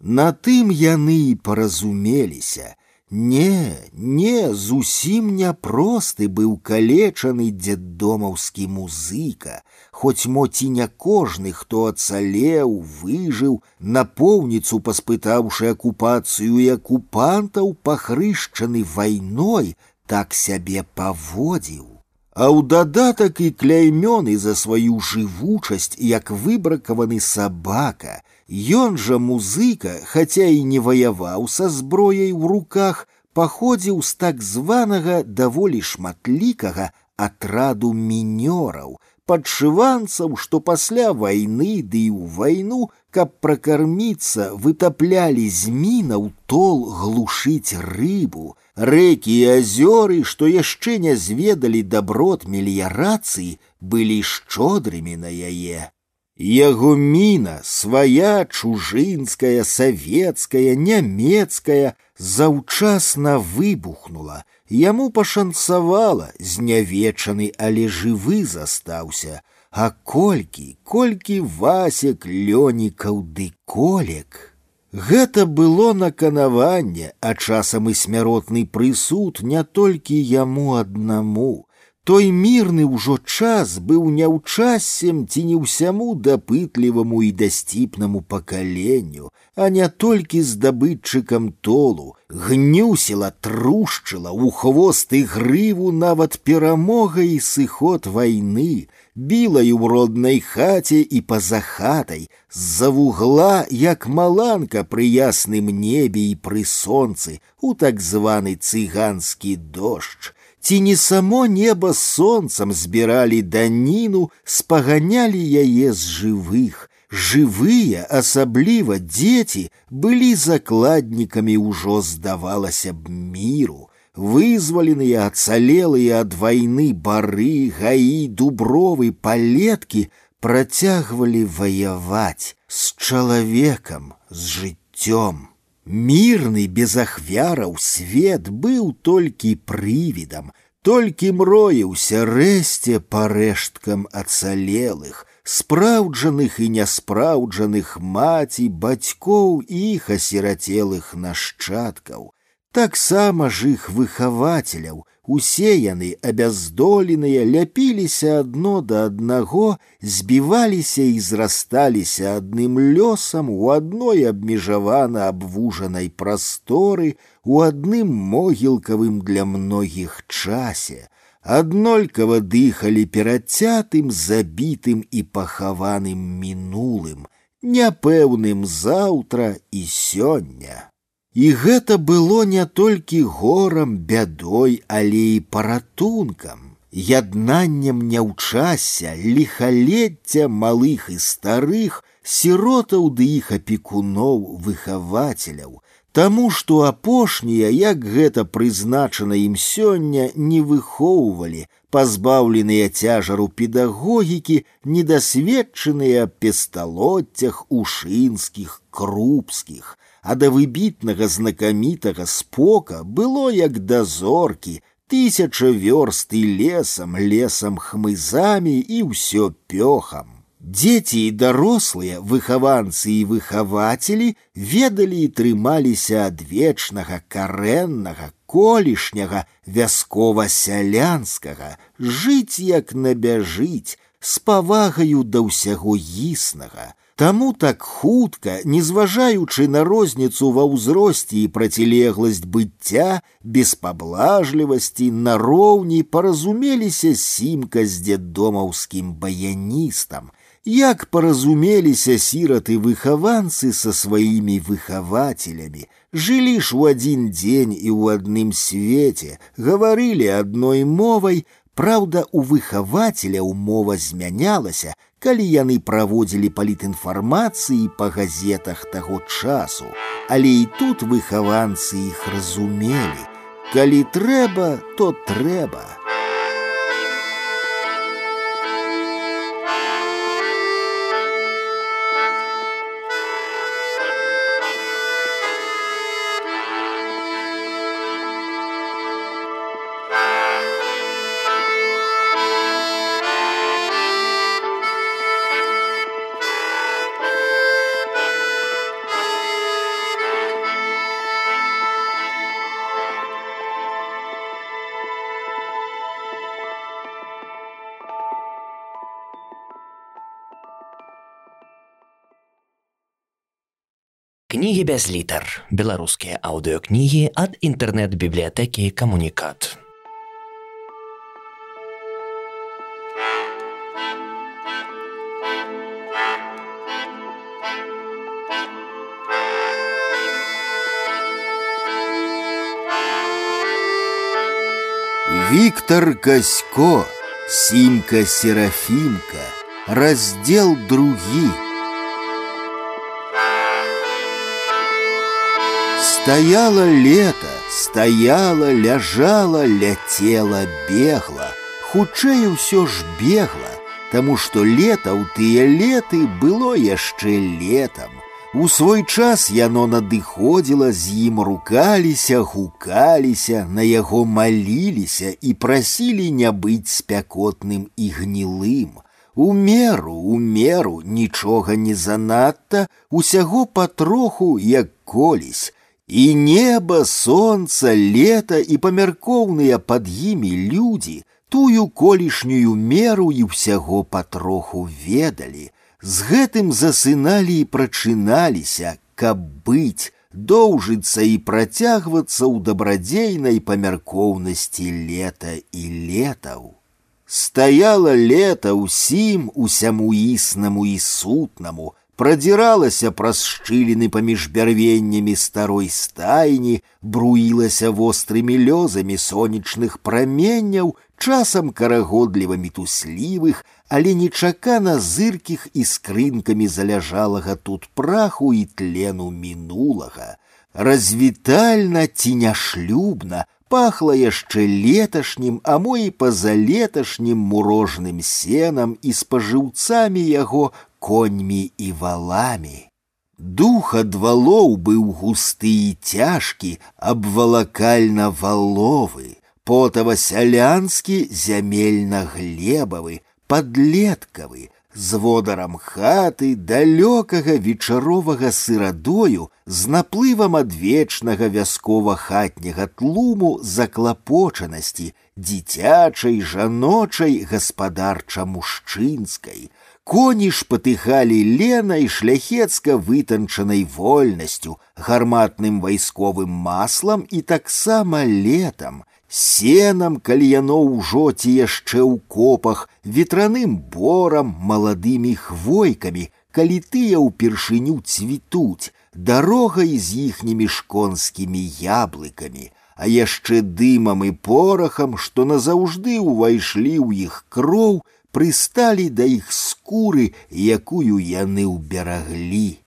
На тым яны і паразумеліся, не, не, зусім няпросты быў калечаны дзеддомаўскі музыка, хоць мо ці не кожны, хто ацалеў, выжыў, напоўніцу паспытаўшы акупацыю і акупантаў, пахрышчаны вайной, так сябе паводзіў. А ў дадатак і кляймёны за сваю жывучасць, як выбракаваны сабака, Ён жа музыка, хаця і не ваяваў са зброяй у руках, паходзіў з так званага даволі шматлікага атраду мінёраў, падшыванцаў, што пасля вайны ды і ў вайну, каб пракарміцца, вытаплялі з мінаў тол глушыць рыбу, рэкі і азёры, што яшчэ не зведалі даброт меліярацыі, былі шчодрымі на яе. Яго міна свая чужынская, савецкая, нямецкая заўчасна выбухнула. Яму пашанцавала, знявечаны, але жывы застаўся. А колькі, колькі васек, лёнікаў ды колек. Гэта было наканаванне, а часам і смяротны прысуд не толькі яму аднаму. Той мірны ўжо час быў няўчасем ці не ўсяму дапытліваму і дасціпнаму пакаленню, а не толькі здабытчыкам толу, гнюсіла, трушчыла у хвост і грыву нават перамога і сыход вайны, біла і ў роднай хаце і па-за хатай, з-за вугла, як маланка пры ясным небе і пры сонцы, у так званы цыганскі дождж, ці не само неба сонцам збіралі даніну, спаганялі яе з жывых. Жывыя, асабліва дзеці, былі закладнікамі ўжо здавалася б міру, вызваленыя ацалелыя ад вайны бары, гаі, дубровы, палеткі працягвалі ваяваць з чалавекам, з жыццём. Мірны без ахвяраў свет быў толькі прывідам, толькі мроіўся рэсце па рэшткам ацалелых, спраўджаных і няспраўджаных маці, бацькоў і іх асірацелых нашчадкаў, таксама ж іх выхавацеляў, Усе яны абяздоленыя ляпіліся адно да аднаго, збіваліся і зрасталіся адным лёсам у адной абмежавана абвужанай прасторы, у адным могілкавым для многіх часе, аднолькава дыхалі перадцятым, забітым і пахаваным мінулым, няпэўным заўтра і сёння. І гэта было не толькі горам, бядой, але і паратункам. яднаннем няўчася ліхалецця малых і старых сіротаў ды іх апекуноў выхавацеляў Таму што апошнія, як гэта прызначана ім сёння не выхоўвалі, пазбаўленыя цяжару педагогікі, недасведчаныя песталоццях ушынскіх, крупскіх, а да выбітнага знакамітага спока было як да зоркі, тысяча вёрст і лесам, лесам хмызамі і ўсё пёхам. Дзеці і дарослыя выхаванцы і выхавацелі ведалі і трымаліся ад вечнага карэннага колішняга вяскова-сялянскага жыць як набяжыць з павагаю да ўсяго існага Таму так хутка, не зважаючы на розніцу ва ўзросце і процілегласць быцця, без паблажлівасці нароўні паразумеліся сімка з дзедомаўскім баяністам, як паразумеліся сіраты выхаванцы са сваімі выхавацелямі, жылі ж у адзін дзень і ў адным свеце, гаварылі адной мовай, Праўда, у выхавацеля умова змянялася, калі яны праводзілі палітінфармацыі па газетах таго часу, але і тут выхаванцы іх разумелі. Калі трэба, то трэба. Кнігі без літар. Беларускія аўдыёкнігі ад інтэрнэт-бібліятэкі камунікат. Виктор Касько, Симка Серафимка, раздел другие. Стояло лето, стояла, ляжала, ляцела, бегла. Хутчэй ўсё ж бегла, Таму што лета ў тыя леты было яшчэ летам. У свой час яно надыходзіла, з ім рукаліся, гукаліся, на яго маліліся і прасілі не быць спякотным і гнілым. У меру, у меру, нічога не занадта, усяго патроху, як колісь, и небо, солнце, лето и памяркоўныя под імі люди тую колішнюю меру і ўсяго патроху ведалі. З гэтым засыналі і прачыналіся, каб быць, доўжыцца і працягвацца ў дабрадзейнай памяркоўнасці лета і летаў. Стаяла лета ўсім усяму існаму і сутнаму, продзіралася праз шчыліны паміж бярвеннямі старой стайні, бруілася вострымі лёзамі сонечных праменняў, часам карагодліва мітуслівых, але нечакана зыркіх і скрынкамі заляжалага тут праху і тлену мінулага. Развітальна ці няшлюбна пахла яшчэ леташнім, а мо і пазалеташнім мурожным сенам і спажыўцамі яго коньмі і валами. Дух ад валоў быў густы і цяжкі, абвалакальна валовы, потава-сялянскі зямельна-глебавы, падлеткавы, з водарам хаты далёкага вечаровага сырадою з наплывам адвечнага вяскова-хатняга тлуму заклапочанасці, дзіцячай, жаночай, гаспадарча-мужчынскай, Коні ж патыхалі ленай шляхецка вытанчанай вольнасцю, гарматным вайсковым маслам і таксама летам, сенам, калі яно ўжо ці яшчэ ў копах, ветраным борам, маладымі хвойкамі, калі тыя ўпершыню цвітуць, дарогай з іхнімі шконскімі яблыкамі, а яшчэ дымам і порахам, што назаўжды ўвайшлі ў іх кроў, прысталі да іх скуры, якую яны ўбераглі.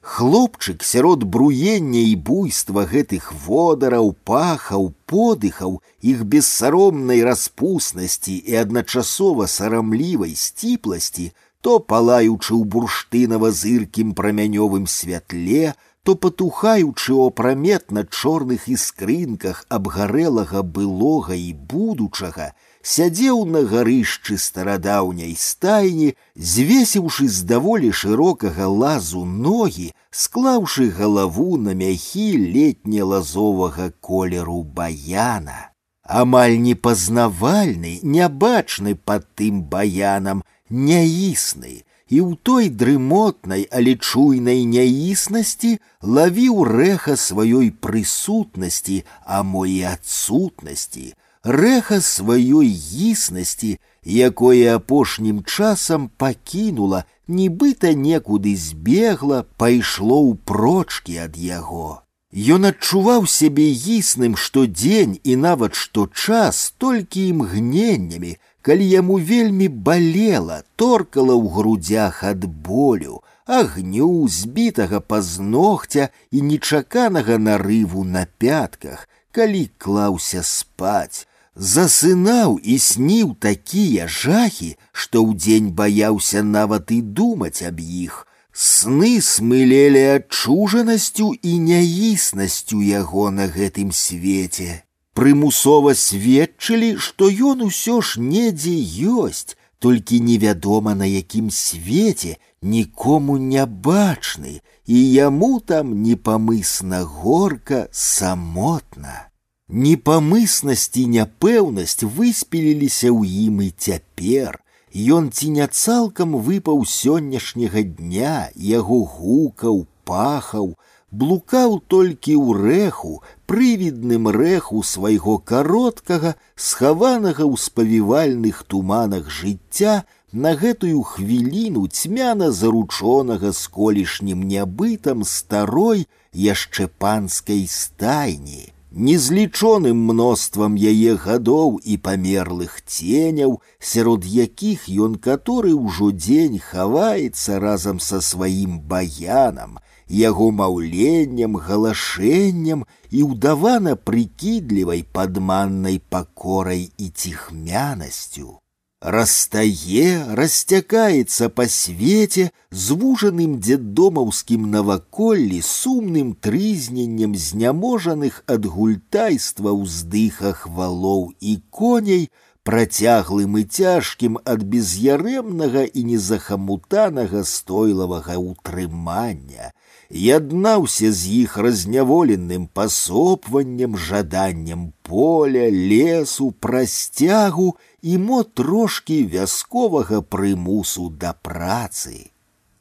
Хлопчык сярод бруення і буйства гэтых водараў, пахаў, подыхаў, іх бессаромнай распуснасці і адначасова сарамлівай сціпласці, то палаючы ў бурштынава зыркім прамянёвым святле, то патухаючы ў апраметна чорных іскрынках абгарэлага былога і будучага, сядзеў на гарышчы старадаўняй стайні, звесіўшы з даволі шырокага лазу ногі, склаўшы галаву на мяхі летне лазовага колеру баяна. Амаль непазнавальны, нябачны пад тым баянам, няісны, і ў той дрымотнай, але чуйнай няіснасці лавіў рэха сваёй прысутнасці, а мо і адсутнасці, рэха сваёй існасці, якое апошнім часам пакінула, нібыта некуды збегла, пайшло ў прочкі ад яго. Ён адчуваў сябе існым штодзень і нават што час толькі імгненнямі, калі яму вельмі балела, торкала ў грудях ад болю, агню збітага пазногця і нечаканага нарыву на пятках, калі клаўся спаць, засынаў і сніў такія жахі, што ўдзень баяўся нават і думаць аб іх. Сны смылелі адчужанасцю і няіснасцю яго на гэтым свеце. Прымусова сведчылі, што ён усё ж недзе ёсць, толькі невядома на якім свеце нікому не бачны, і яму там непамысна горка самотна. Непамыснасць і няпэўнасць выспеліліся ў ім і цяпер. Ён ці не цалкам выпаў сённяшняга дня, яго гукаў, пахаў, блукаў толькі ў рэху, прывідным рэху свайго кароткага, схаванага ў спавівальных туманах жыцця на гэтую хвіліну цьмяна заручонага з колішнім нябытам старой яшчэ панскай стайні незлічоным мноствам яе гадоў і памерлых ценяў, сярод якіх ён каторы ўжо дзень хаваецца разам са сваім баянам, яго маўленнем, галашэннем і ўдавана прыкідлівай падманнай пакорай і ціхмянасцю растае, расцякаецца па свеце звужаным дзеддомаўскім наваколлі сумным трызненнем зняможаных ад гультайства ўздыхах валоў і коней, працяглым і цяжкім ад без'ярэмнага і незахамутанага стойлавага ўтрымання, яднаўся з іх разняволеным пасопваннем, жаданнем поля, лесу, прасцягу і мо трошкі вясковага прымусу да працы.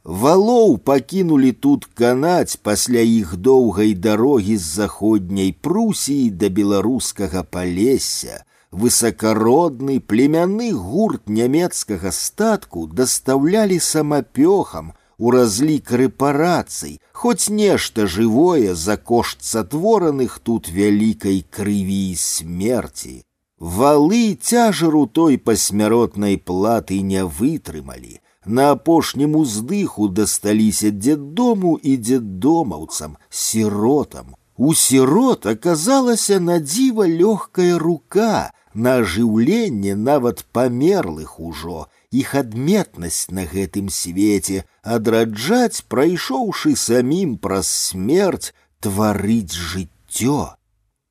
Валоў пакінулі тут канаць пасля іх доўгай дарогі з заходняй прусіі да беларускага палесся, высакародны племянны гурт нямецкага статку дастаўлялі самапёхам, у разлік рэпарацый, хоць нешта жывое за кошт сатвораных тут вялікай крыві і смерці. Валы цяжару той пасмяротнай платы не вытрымалі. На апошнім уздыху дасталіся дзеддому і дзеддомаўцам, сіротам. У сірот аказалася на дзіва лёгкая рука, на ажыўленне нават памерлых ужо, іх адметнасць на гэтым свеце адраджаць, прайшоўшы самім праз смерць тварыць жыццё.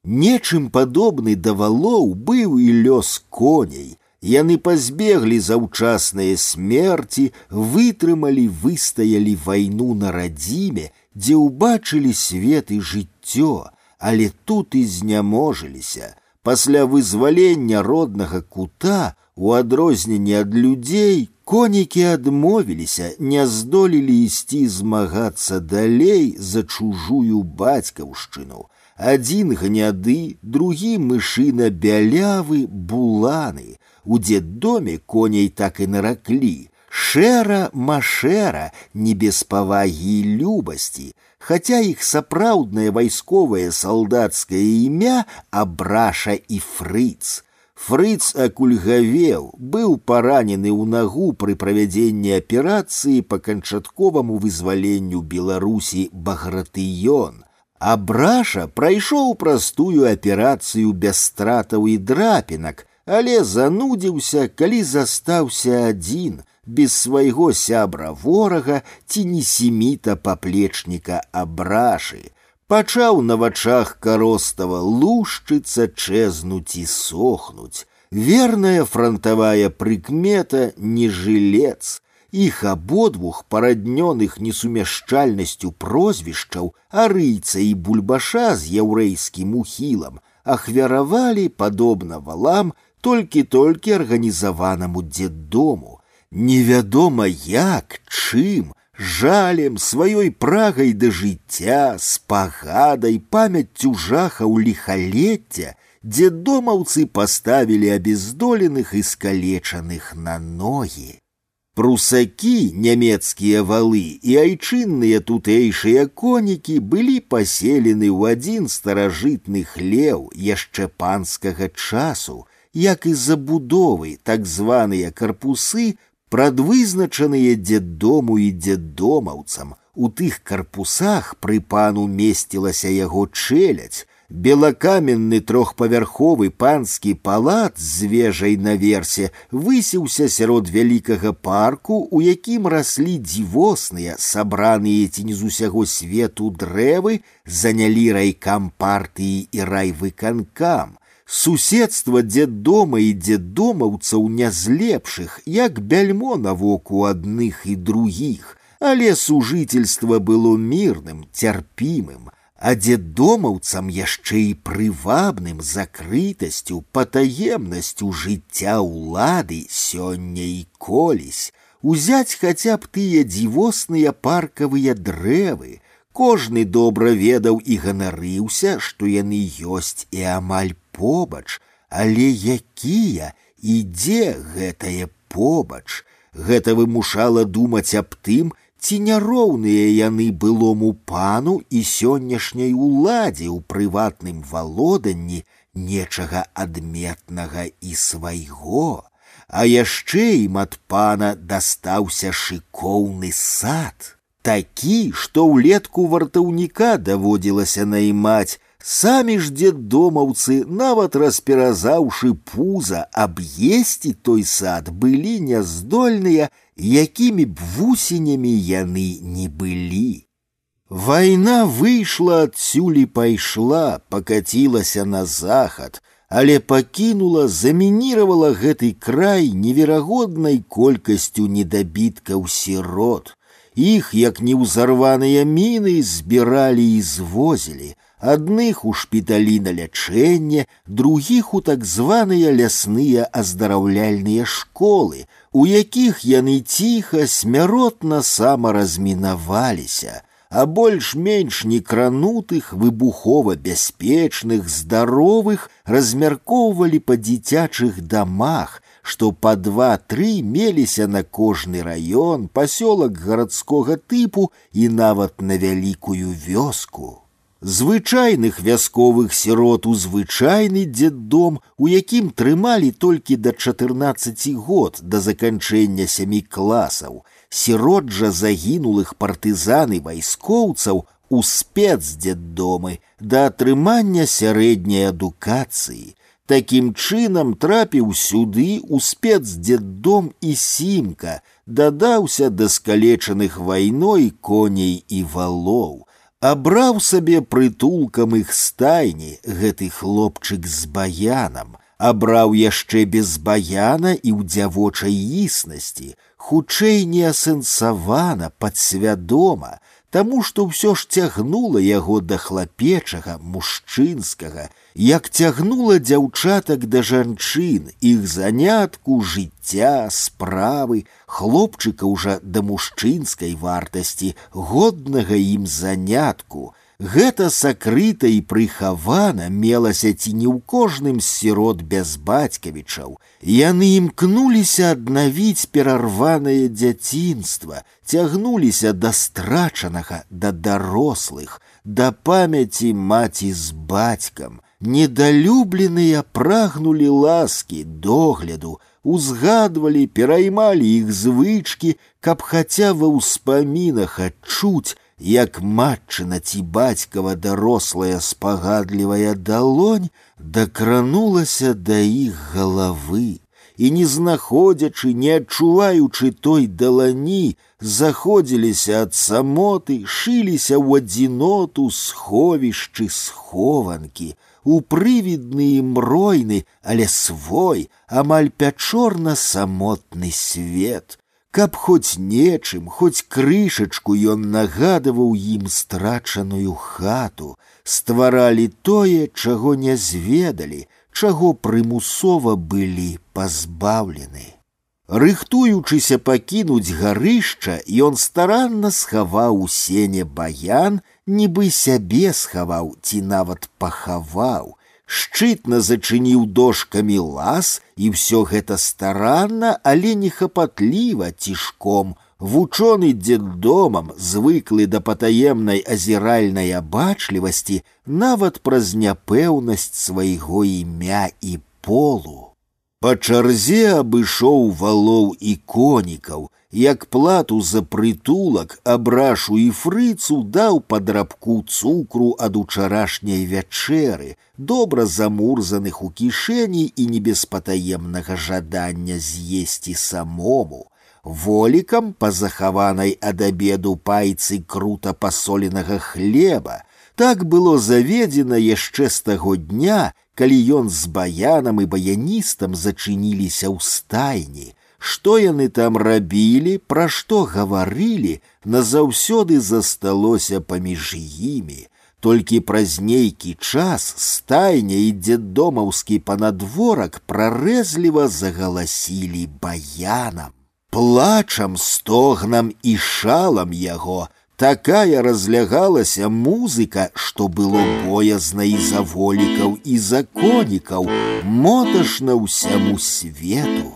Нечым падобны да валоў быў і лёс коней. Яны пазбеглі заўчасныя смерці, вытрымалі, выстаялі вайну на радзіме, дзе ўбачылі свет і жыццё, але тут і зняможыліся. Пасля вызвалення роднага кута у адрозненне ад людзей конікі адмовіліся, не здолелі ісці змагацца далей за чужую бацькаўшчыну. Адзін гняды, другі мышына бялявы, буланы. У дзеддоме коней так і нараклі. Шэра машэра, не без павагі і любасці, хаця іх сапраўднае вайсковае салдацкае імя абраша і фрыц. Фрыц акульгавеў, быў паранены ў нагу пры правядзенні аперацыі па канчатковаму вызваленню Беларусі багратыён. Абраша прайшоў простую аперацыю без стратаў і драпінак, але занудзіўся, калі застаўся адзін, без свайго сябра ворага ці не семіта паплечніка абрашы. Пачаў на вачах каростава лушчыцца, чэзнуць і сохнуць. Верная фронтавая прыкмета не жылец. Іх абодвух параднёных несумяшчальнасцю прозвішчаў, арыйца і бульбаша з яўрэйскім ухілам, ахвяравалі, падобна валам, толькі-толькі арганізаванаму дзеддому, Невядома як, чым, жалем, сваёй прагай да жыцця, спагадай, памяццю жахаў ліхалецця, дзе домаўцы паставілі абездоленых і скалечаных на ногі. Прусакі, нямецкія валы і айчынныя тутэйшыя конікі былі паселены ў адзін старажытны хлеў яшчэ панскага часу, як і забудовы так званыя карпусы прадвызначаныя дзеддому і дзеддомаўцам. У тых карпусах пры пану месцілася яго чэляць, белакаменны трохпавярховы панскі палат з вежай наверсе высіўся сярод вялікага парку, у якім раслі дзівосныя, сабраныя ці не з усяго свету дрэвы, занялі райкам партыі і райвыканкам. Суседства дзеддома і дзеддомаўцаў не з лепшых, як бяльмо навоку адных і другіх, але сужительства было мірным, цярпімым, а дзеддомаўцам яшчэ і прывабным закрытасцю, патаемнасцю жыцця ўлады сёння і колісь, узяць хаця б тыя дзівосныя паркавыя дрэвы, Кожны добра ведаў і ганарыўся, што яны ёсць і амаль побач, але якія і дзе гэтае побач, гэта вымушала думаць аб тым, ці няроўныя яны былому пану і сённяшняй уладзе ў прыватным валоданні нечага адметнага і свайго. А яшчэ ім ад пана дастаўся шыкоўны сад, такі, што ўлетку вартаўніка даводзілася наймаць, Самі ж дзеддомаўцы, нават расперазаўшы пуза, аб'есці той сад былі няздольныя, якімі б вусенямі яны не былі. Вайна выйшла адсюль і пайшла, пакацілася на захад, але пакінула, замініравала гэты край неверагоднай колькасцю недабіткаў сірот. Іх, як неўзарваныя міны, збіралі і звозілі, адных у шпіталі на лячэнне, другіх у так званыя лясныя аздараўляльныя школы, у якіх яны ціха смяротна самаразмінаваліся, а больш-менш некранутых, выбухова бяспечных, здаровых размяркоўвалі па дзіцячых дамах, што па два-тры меліся на кожны раён, пасёлак гарадскога тыпу і нават на вялікую вёску звычайных вясковых сірот у звычайны дзеддом, у якім трымалі толькі да 14 год да заканчэння сямі класаў, сірот жа загінулых партызаны вайскоўцаў у спецдзеддомы да атрымання сярэдняй адукацыі. Такім чынам трапіў сюды у спецдзеддом і сімка, дадаўся да скалечаных вайной коней і валоў абраў сабе прытулкам іх стайні гэты хлопчык з баянам, абраў яшчэ без баяна і ў дзявочай існасці, хутчэй не асэнсавана падсвядома, таму што ўсё ж цягнула яго да хлапечага мужчынскага, як цягнула дзяўчатак да жанчын, іх занятку, жыцця, справы, хлопчыка ўжо да мужчынскай вартасці, годнага ім занятку. Гэта сакрыта і прыхавана мелася ці не ў кожным з сірот без бацькавічаў. Яны імкнуліся аднавіць перарванае дзяцінства, цягнуліся да страчанага, да дарослых, да памяці маці з бацькам. Недалюбленыя прагнулі ласкі, догляду, узгадвалі, пераймалі іх звычкі, каб хаця ва ўспамінах адчуць, як матчына ці бацькава дарослая спагадлівая далонь дакранулася да іх галавы і не знаходзячы не адчуваючы той далані заходзіліся ад самоты шыліся ў адзіноту сховішчы схованкі у прывідны мройны але свой амаль пячорна самотны свет каб хоць нечым, хоць крышачку ён нагадываў ім страчаную хату, стваралі тое, чаго не зведалі, чаго прымусова былі пазбаўлены. Рыхтуючыся пакінуць гарышча, ён старанна схаваў у сене баян, нібы сябе схаваў ці нават пахаваў, шчытна зачыніў дошкамі лаз і ўсё гэта старанна, але нехапатліва цішком. Вучоны дзеддомам, звыклы да патаемнай азіральнай абачлівасці, нават праз няпэўнасць свайго імя і полу. Па чарзе абышоў валоў і конікаў, як плату за прытулак абрашу і фрыцу даў падрабку цукру ад учарашняй вячэры, добра замурзаных у кішэні і не без патаемнага жадання з'есці самому. Волікам па захаванай ад абеду пайцы крута пасоленага хлеба. Так было заведзена яшчэ з таго дня, калі ён з баянам і баяністам зачыніліся ў стайні, Што яны там рабілі, пра што гаварылі, назаўсёды засталося паміж імі. Толькі праз нейкі час стайня і дзеддомаўскі панадворак прарэзліва загаласілі баянам. Плачам, стогнам і шалам яго, такая разлягалася музыка, што было боязна і за волікаў і законікаў, моташна ўсяму свету.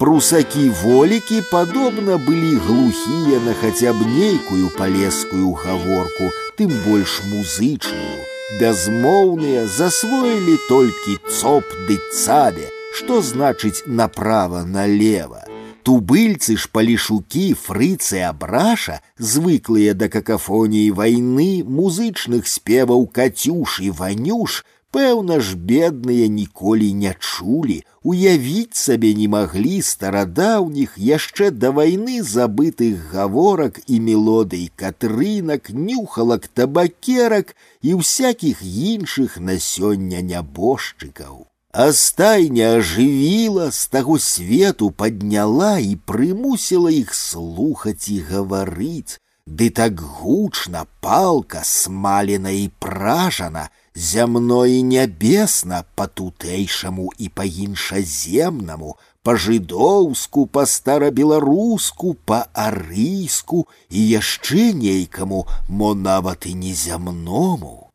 Прусакі волікі падобна былі глухія на хаця б нейкую палескую гаворку, тым больш музычную. Бязмоўныя засвоілі толькі цоп ды цабе, што значыць направа налево. Тубыльцы ж палішукі, фрыцы абраша, звыклыя да какафоніі вайны, музычных спеваў кацюш і ванюш, Пэўна ж бедныя ніколі не чулі, уявіць сабе не маглі старадаўніх яшчэ да вайны забытых гаворак і мелодый катрынак, нюхалак табакерак і ўсякіх іншых на сёння нябожчыкаў. А стайня ажывіла, з таго свету падняла і прымусіла іх слухаць і гаварыць, Ды так гучна, палка смалена і пражана, зямно і нябесна па тутэйшаму і па іншаземнаму, па-жыдоўску, па-старабеларуску, па-арыйску і яшчэ нейкаму, мо нават і незямному.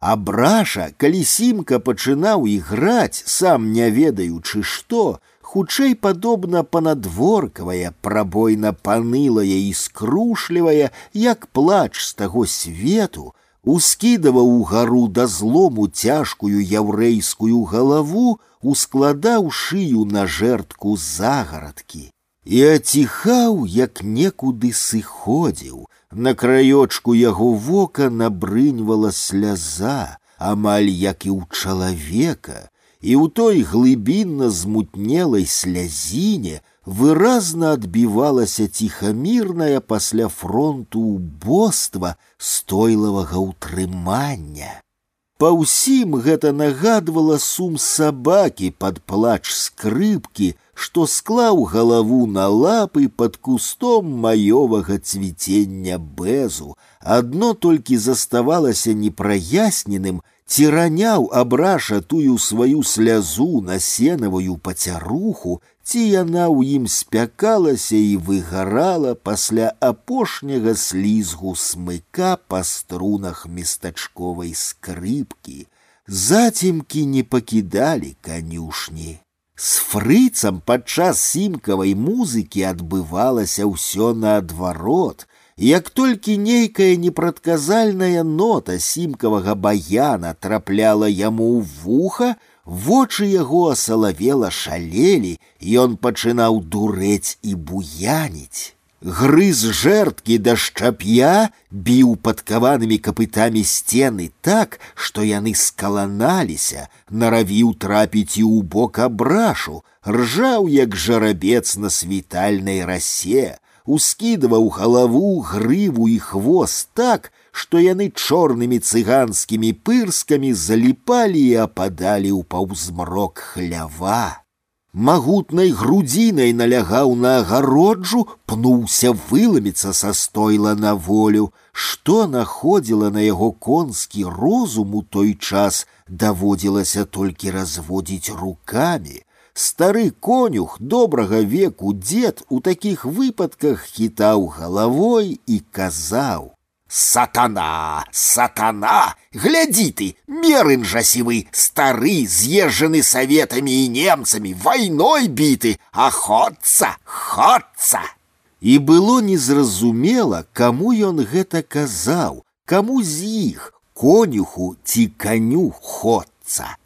Абраша, калі сімка пачынаў іграць, сам не ведаючы што, хутчэй падобна панадворкавая, прабойна панылая і скрушлівая, як плач з таго свету, ускідаваў угару да злому цяжкую яўрэйскую галаву, ускладаў шыю на жэртку загарадкі. І аціхаў, як некуды сыходзіў, на краёчку яго вока набрыньвала сляза, амаль як і ў чалавека, і ў той глыбінна змутнелай слязіне, выразна адбівалася ціхамірная пасля фронту убоства стойлавага ўтрымання. Па ўсім гэта нагадвала сум сабакі пад плач скрыпкі, што склаў галаву на лапы под кустом маёвага цвіцення бэзу. Адно толькі заставалася непраясненым, ці раняў абраша тую сваю слязу на сенавую пацяруху, ці яна ў ім спякалася і выгарала пасля апошняга слізгу смыка па струнах местачковай скрыпкі. Зацімкі не пакідалі канюшні. З фрыцам падчас сімкавай музыкі адбывалася ўсё наадварот. Як толькі нейкая непрадказальная нота сімкавага баяна трапляла яму ў вуха, вочы яго асалавела шалелі, ён пачынаў дурэць і буяніць грыз жерткі да шчап'я, біў падкаванымі капытамі сцены так, што яны скаланаліся, наравіў трапіць і ў бок абрашу, ржаў як жарабец на світальнай расе, ускідваў галаву, грыву і хвост так, што яны чорнымі цыганскімі пырскамі заліпалі і ападалі ў паўзмрок хлява магутнай грудзінай налягаў на агароджу, пнуўся выламіцца са стойла на волю, што находзіла на яго конскі розум у той час даводзілася толькі разводзіць рукамі. Стары конюх добрага веку дзед у такіх выпадках хітаў галавой і казаў: Сатана, сатана, гляди ты, мерын жасивый, стары, съезжены советами и немцами, войной биты, охотца, ходца. І было незразумела, каму ён гэта казаў, каму з іх, конюху ці каню ходца.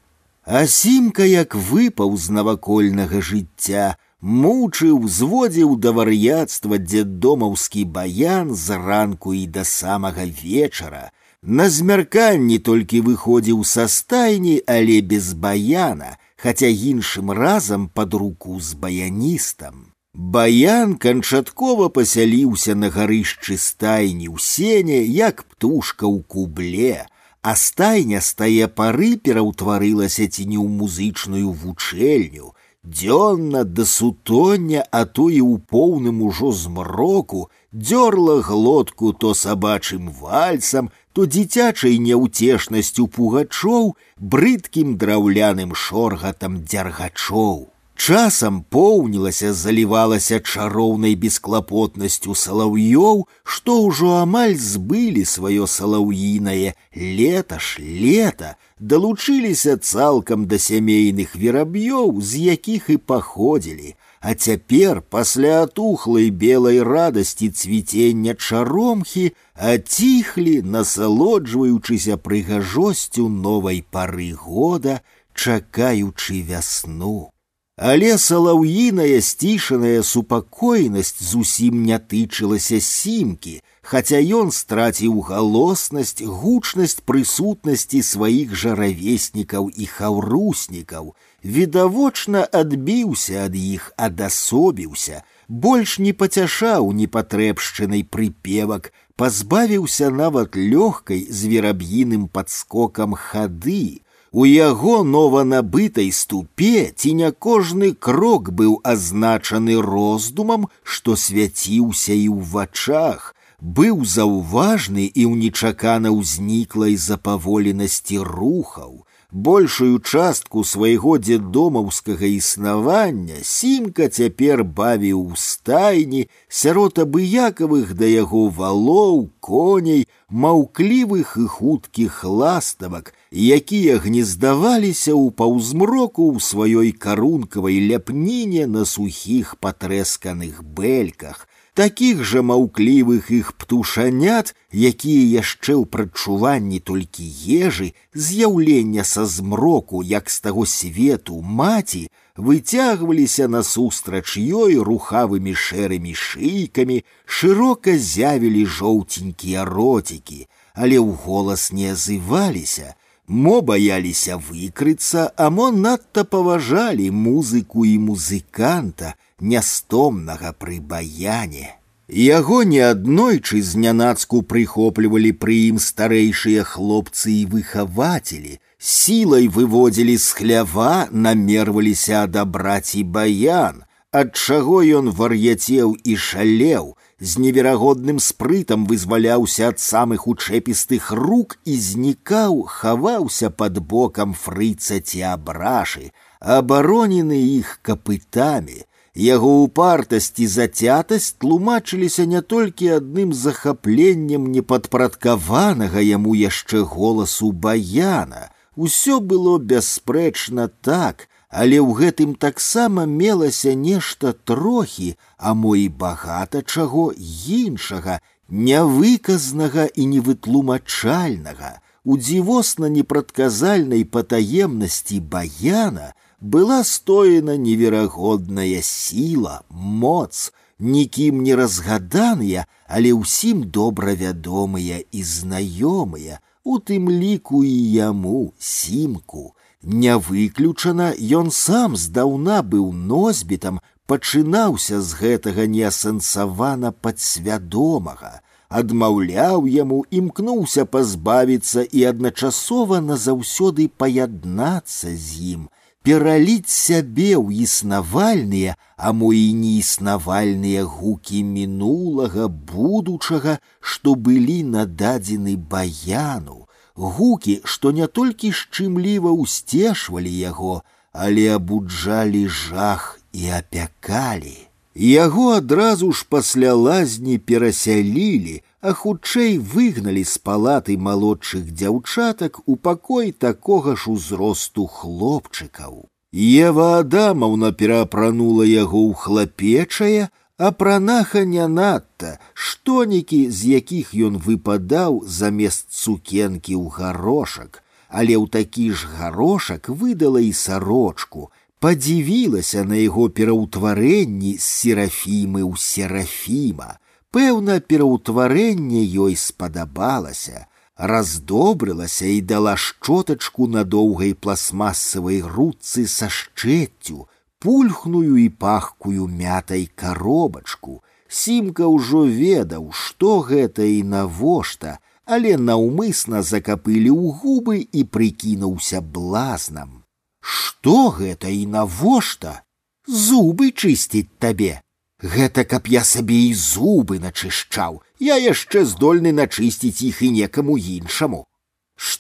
А сімка як выпаў з навакольнага жыцця, мучыў, зводзіў да вар'яцтва дзеддомаўскі баян з ранку і да самага вечара. На змярканні толькі выходзіў са стайні, але без баяна, хаця іншым разам пад руку з баяністам. Баян канчаткова пасяліўся на гарышчы стайні ў сене, як птушка ў кубле, а стайня з тае пары пераўтварылася ці не ў музычную вучэльню, Дзённа да сутоння, а то і ў поўным ужо змроку дзёрла глотку то сабачым вальсам, то дзіцячай няўцешнасцю пугачоў, брыдкім драўляным шоргатам дзяргачоў. Часам поўнілася, залівалася чароўнай бесклапотнасцю салаўёў, што ўжо амаль збылі сваё салаўінае лета ж лета, далучыліся цалкам да сямейных вераб'ёў, з якіх і паходзілі, а цяпер пасля атухлай белай радасці цвіцення чаромхі аціхлі, насалоджваючыся прыгажосцю новай пары года, чакаючы вясну. Але салаўіная сцішаная супакойнасць зусім не тычылася сімкі, хаця ён страціў галоснасць, гучнасць прысутнасці сваіх жа равеснікаў і хаўруснікаў, відавочна адбіўся ад іх, адасобіўся, больш не пацяшаў непатрэбшчынай прыпевак, пазбавіўся нават лёгкай звераб'іным падскокам хады, у яго нованабытай ступе ці не кожны крок быў азначаны роздумам, што свяціўся і ў вачах, быў заўважны і ў нечакана ўзніклай запаволенасці рухаў, большую частку свайго дзедомаўскага існавання сімка цяпер бавіў у стайні сярод абыякавых да яго валоў коней маўклівых і хуткіх ластавак якія гнездаваліся ў паўзмроку ў сваёй карункавай ляпніне на сухіх патрэсканых бэльках такіх жа маўклівых іх птушанят, якія яшчэ ў прадчуванні толькі ежы, з'яўлення са змроку, як з таго свету маці, выцягваліся насустрач ёй рухавымі шэрымі шыйкамі, шырока з'явілі жоўценькія роцікі, але ў голас не азываліся, мо баяліся выкрыцца, а мо надта паважалі музыку і музыканта, нястомнага пры баяне. Яго неаднойчы знянацку прыхоплівалі пры ім старэйшыя хлопцы і выхавацелі, сілай выводзілі з хлява, намерваліся адабраць і баян, ад чаго ён вар'яцеў і шалеў, з неверагодным спрытам вызваляўся ад самых учэпістых рук і знікаў, хаваўся пад бокам фрыца ці абрашы, абаронены іх капытамі, Яго упартасць і зацятасць тлумачыліся не толькі адным захапленнем непадпарадкаванага яму яшчэ голасу баяна. Усё было бясспрэчна так, але ў гэтым таксама мелася нешта трохі, а мо і багата чаго іншага, нявыказнага і невытлумачальнага. У дзівосна непрадказальнай патаемнасці баяна, была стоена неверагодная сила, моц, нікім не разгаданыя, але ўсім добра вядомыя і знаёмыя, у тым ліку і яму сімку. Не выключана, ён сам здаўна быў носьбітам, пачынаўся з гэтага неасэнсавана падсвядомага, адмаўляў яму, імкнуўся пазбавіцца і адначасова назаўсёды паяднацца з ім, пераліць сябе ў існавальныя, а мо і неіснавальныя гукі мінулага, будучага, што былі нададзены баяну, гукі, што не толькі шчымліва ўсцешвалі яго, але абуджалі жах і апякалі. Яго адразу ж пасля лазні перасялілі, а хутчэй выгналі з палаты малодшых дзяўчатак у пакой такога ж узросту хлопчыкаў. Ева Адамаўна пераапранула яго ў хлапечае, а пранаха не надта, штонікі, з якіх ён выпадаў замест цукенкі ў гарошак, але ў такі ж гарошак выдала і сарочку, падзівілася на яго пераўтварэнні з серафімы ў серафіма, Пэўна, пераўтварэнне ёй спадабалася, раздобрылася і дала шчотачку на доўгай пластмасавай грудцы са шчэццю, пульхную і пахкую мятай каробачку. Сімка ўжо ведаў, што гэта і навошта, але наўмысна закапылі ў губы і прыкінуўся блазнам. Што гэта і навошта? Зубы чысціць табе. Гэта каб я сабе і зубы начышчаў, я яшчэ здольны начысціць іх і некаму іншаму.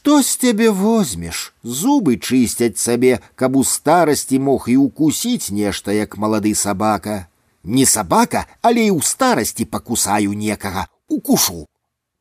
Што з цябе возьмеш? Зубы чысцяць сабе, каб у старасці мог і укусіць нешта, як малады сабака. Не сабака, але і ў старасці пакусаю некага, укушу.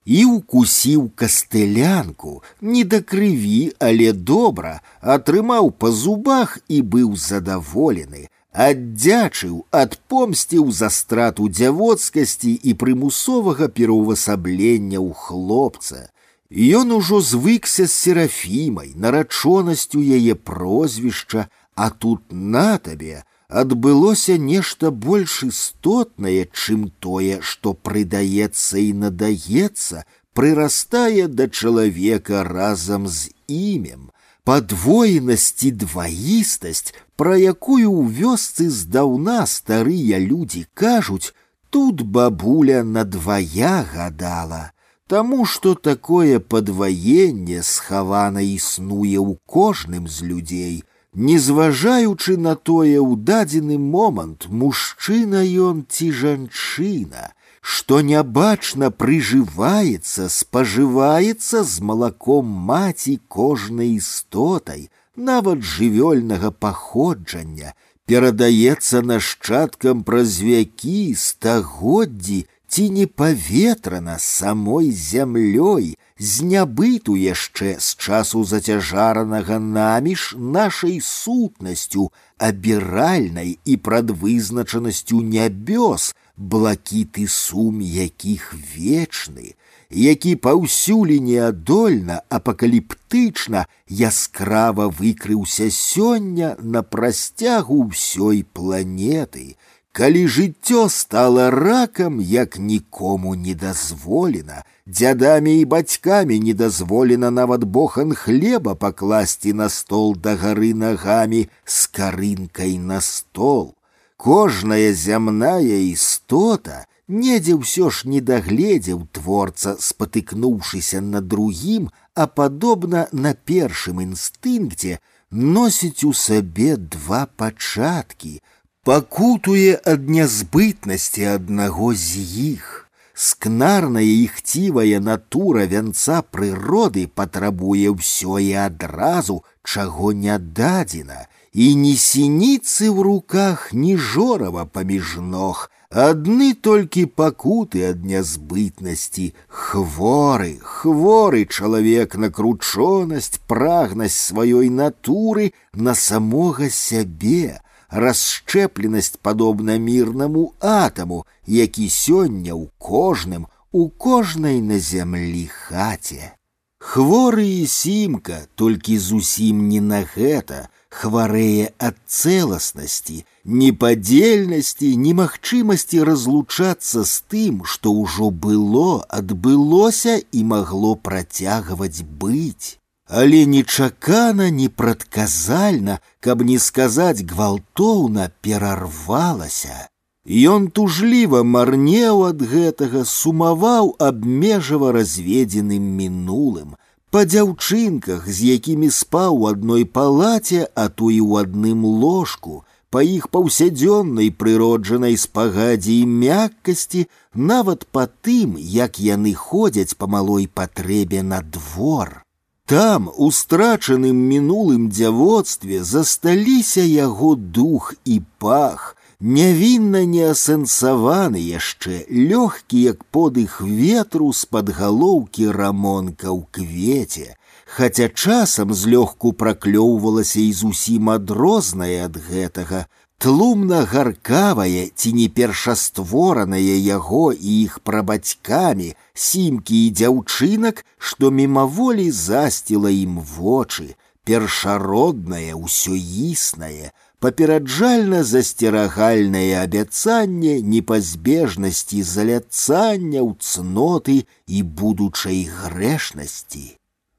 І укусіў кастылянку, не да крыві, але добра, атрымаў па зубах і быў задаволены, аддзячыў адпомсціў за страту дзявоцкасці і прымусовага пераўвасаблення ў хлопца. Ён ужо звыкся з серафімай, нарачонасцю яе прозвішча, а тут на табе адбылося нешта больш істотнае, чым тое, што прыдаецца і надаецца, прырастае да чалавека разам з імем, падвоенасць і дваістасць, пра якую ў вёсцы здаўна старыя людзі кажуць, тут бабуля надвая гадала, Таму што такое падваенне схавана існуе ў кожным з людзей, не зважаючы на тое ў дадзены момант мужчына ён ці жанчына, што нябачна прыжываецца, спажываецца з малаком маці кожнай істотай, нават жывёльнага паходжання, перадаецца нашчадкам праз вякі, стагоддзі ці не паветрана самой зямлёй, з нябыту яшчэ з часу зацяжаранага наміж нашай сутнасцю, абіральнай і прадвызначанасцю нябёс, блакіты сум якіх вечны, які паўсюль неадольна апакаліптычна яскрава выкрыўся сёння на прасцягу ўсёй планеты, калі жыццё стало ракам, як нікому не дазволена, дзядамі і бацькамі не дазволена нават бохан хлеба пакласці на стол да гары нагамі з карынкай на стол. Кожная зямная істота, Недзе ўсё ж не дагледзеў творца, спатыкнуўшыся на другім, а падобна на першым інстынкце носіць у сабе два пачаткі, пакутуе ад нязбытнасці аднаго з іх. Скнарная і хцівая натура вянца прыроды патрабуе ўсё і адразу, чаго не дадзена, і ні сініцы ў руках, ні жорава паміж ног, Адны толькі пакуты ад нязбытнасці, хворы, хворы чалавек на кручонасць, прагнасць сваёй натуры на самога сябе, расшчэпленасць падобна мірнаму атаму, які сёння ў кожным, у кожнай на зямлі хаце. Хворы і сімка толькі зусім не на гэта, хварэе ад цэласнасці, непадзельнасці, немагчымасці разлучацца з тым, што ўжо было, адбылося і магло працягваць быць. Але нечакана, непрадказальна, каб не сказаць гвалтоўна перарвалася. Ён тужліва марнеў ад гэтага, сумаваў абмежава разведзеным мінулым, па дзяўчынках, з якімі спаў у адной палаце, а то і ў адным ложку, па іх паўсядзённай прыроджанай спагадзе і мяккасці, нават па тым, як яны ходзяць па малой патрэбе на двор. Там, у страчаным мінулым дзявоцтве засталіся яго дух і пах, нявінна не асэнсаваны яшчэ лёгкі як подых ветру з-пад галоўкі рамонка ў квеце, хаця часам злёгку праклёўвалася і зусім адрознае ад гэтага, тлумна гаркавае ці не першастворанае яго і іх прабацькамі, сімкі і дзяўчынак, што мімаволі засціла ім вочы, першароднае ўсё існае, папераджальна засцерагальнае абяцанне непазбежнасці заляцання ў цноты і будучай грэшнасці.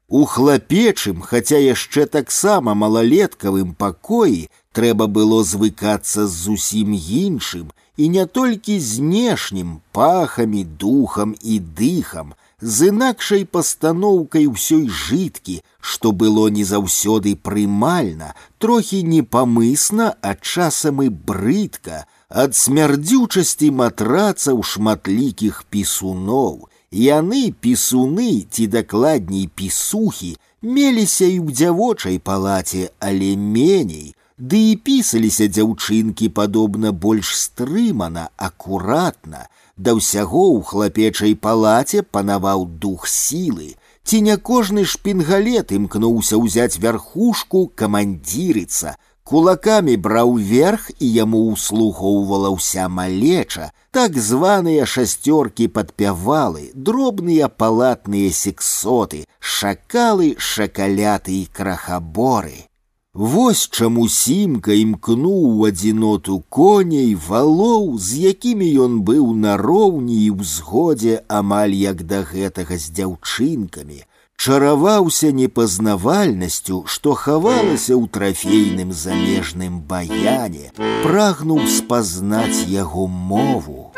У хлапечым, хаця яшчэ таксама малалеткавым пакоі трэба было звыкацца з зусім іншым і не толькі знешнім пахамі, духам і дыхам, з інакшай пастаноўкай усёй жыткі, што было не заўсёды прымальна, трохі непамысна, а часам і брыдка, ад смярдзючасці матрацаў шматлікіх пісуноў. Яны пісуны ці дакладней пісухі меліся і ў дзявочай палаце, але меней, ды і пісаліся дзяўчынкі падобна больш стрымана, акуратна, да ўсяго ў хлапечай палаце панаваў дух сілы, ці не кожны шпінгалет імкнуўся ўзяць вярхушку камандзірыца, кулакамі браў верх і яму услугоўвала ўся малеча, так званыя шасцёркі падпявалы, дробныя палатныя сексоты, шакалы, шакаляты і крахаборы. Вось чаму сімка імкнуў у адзіноту коней валоў, з якімі ён быў на роўні і ўзгодзе амаль як да гэтага з дзяўчынкамі, чараваўся непазнавальнасцю, што хавалася ў трафейным замежным баяне, прагнуў спазнаць яго мову.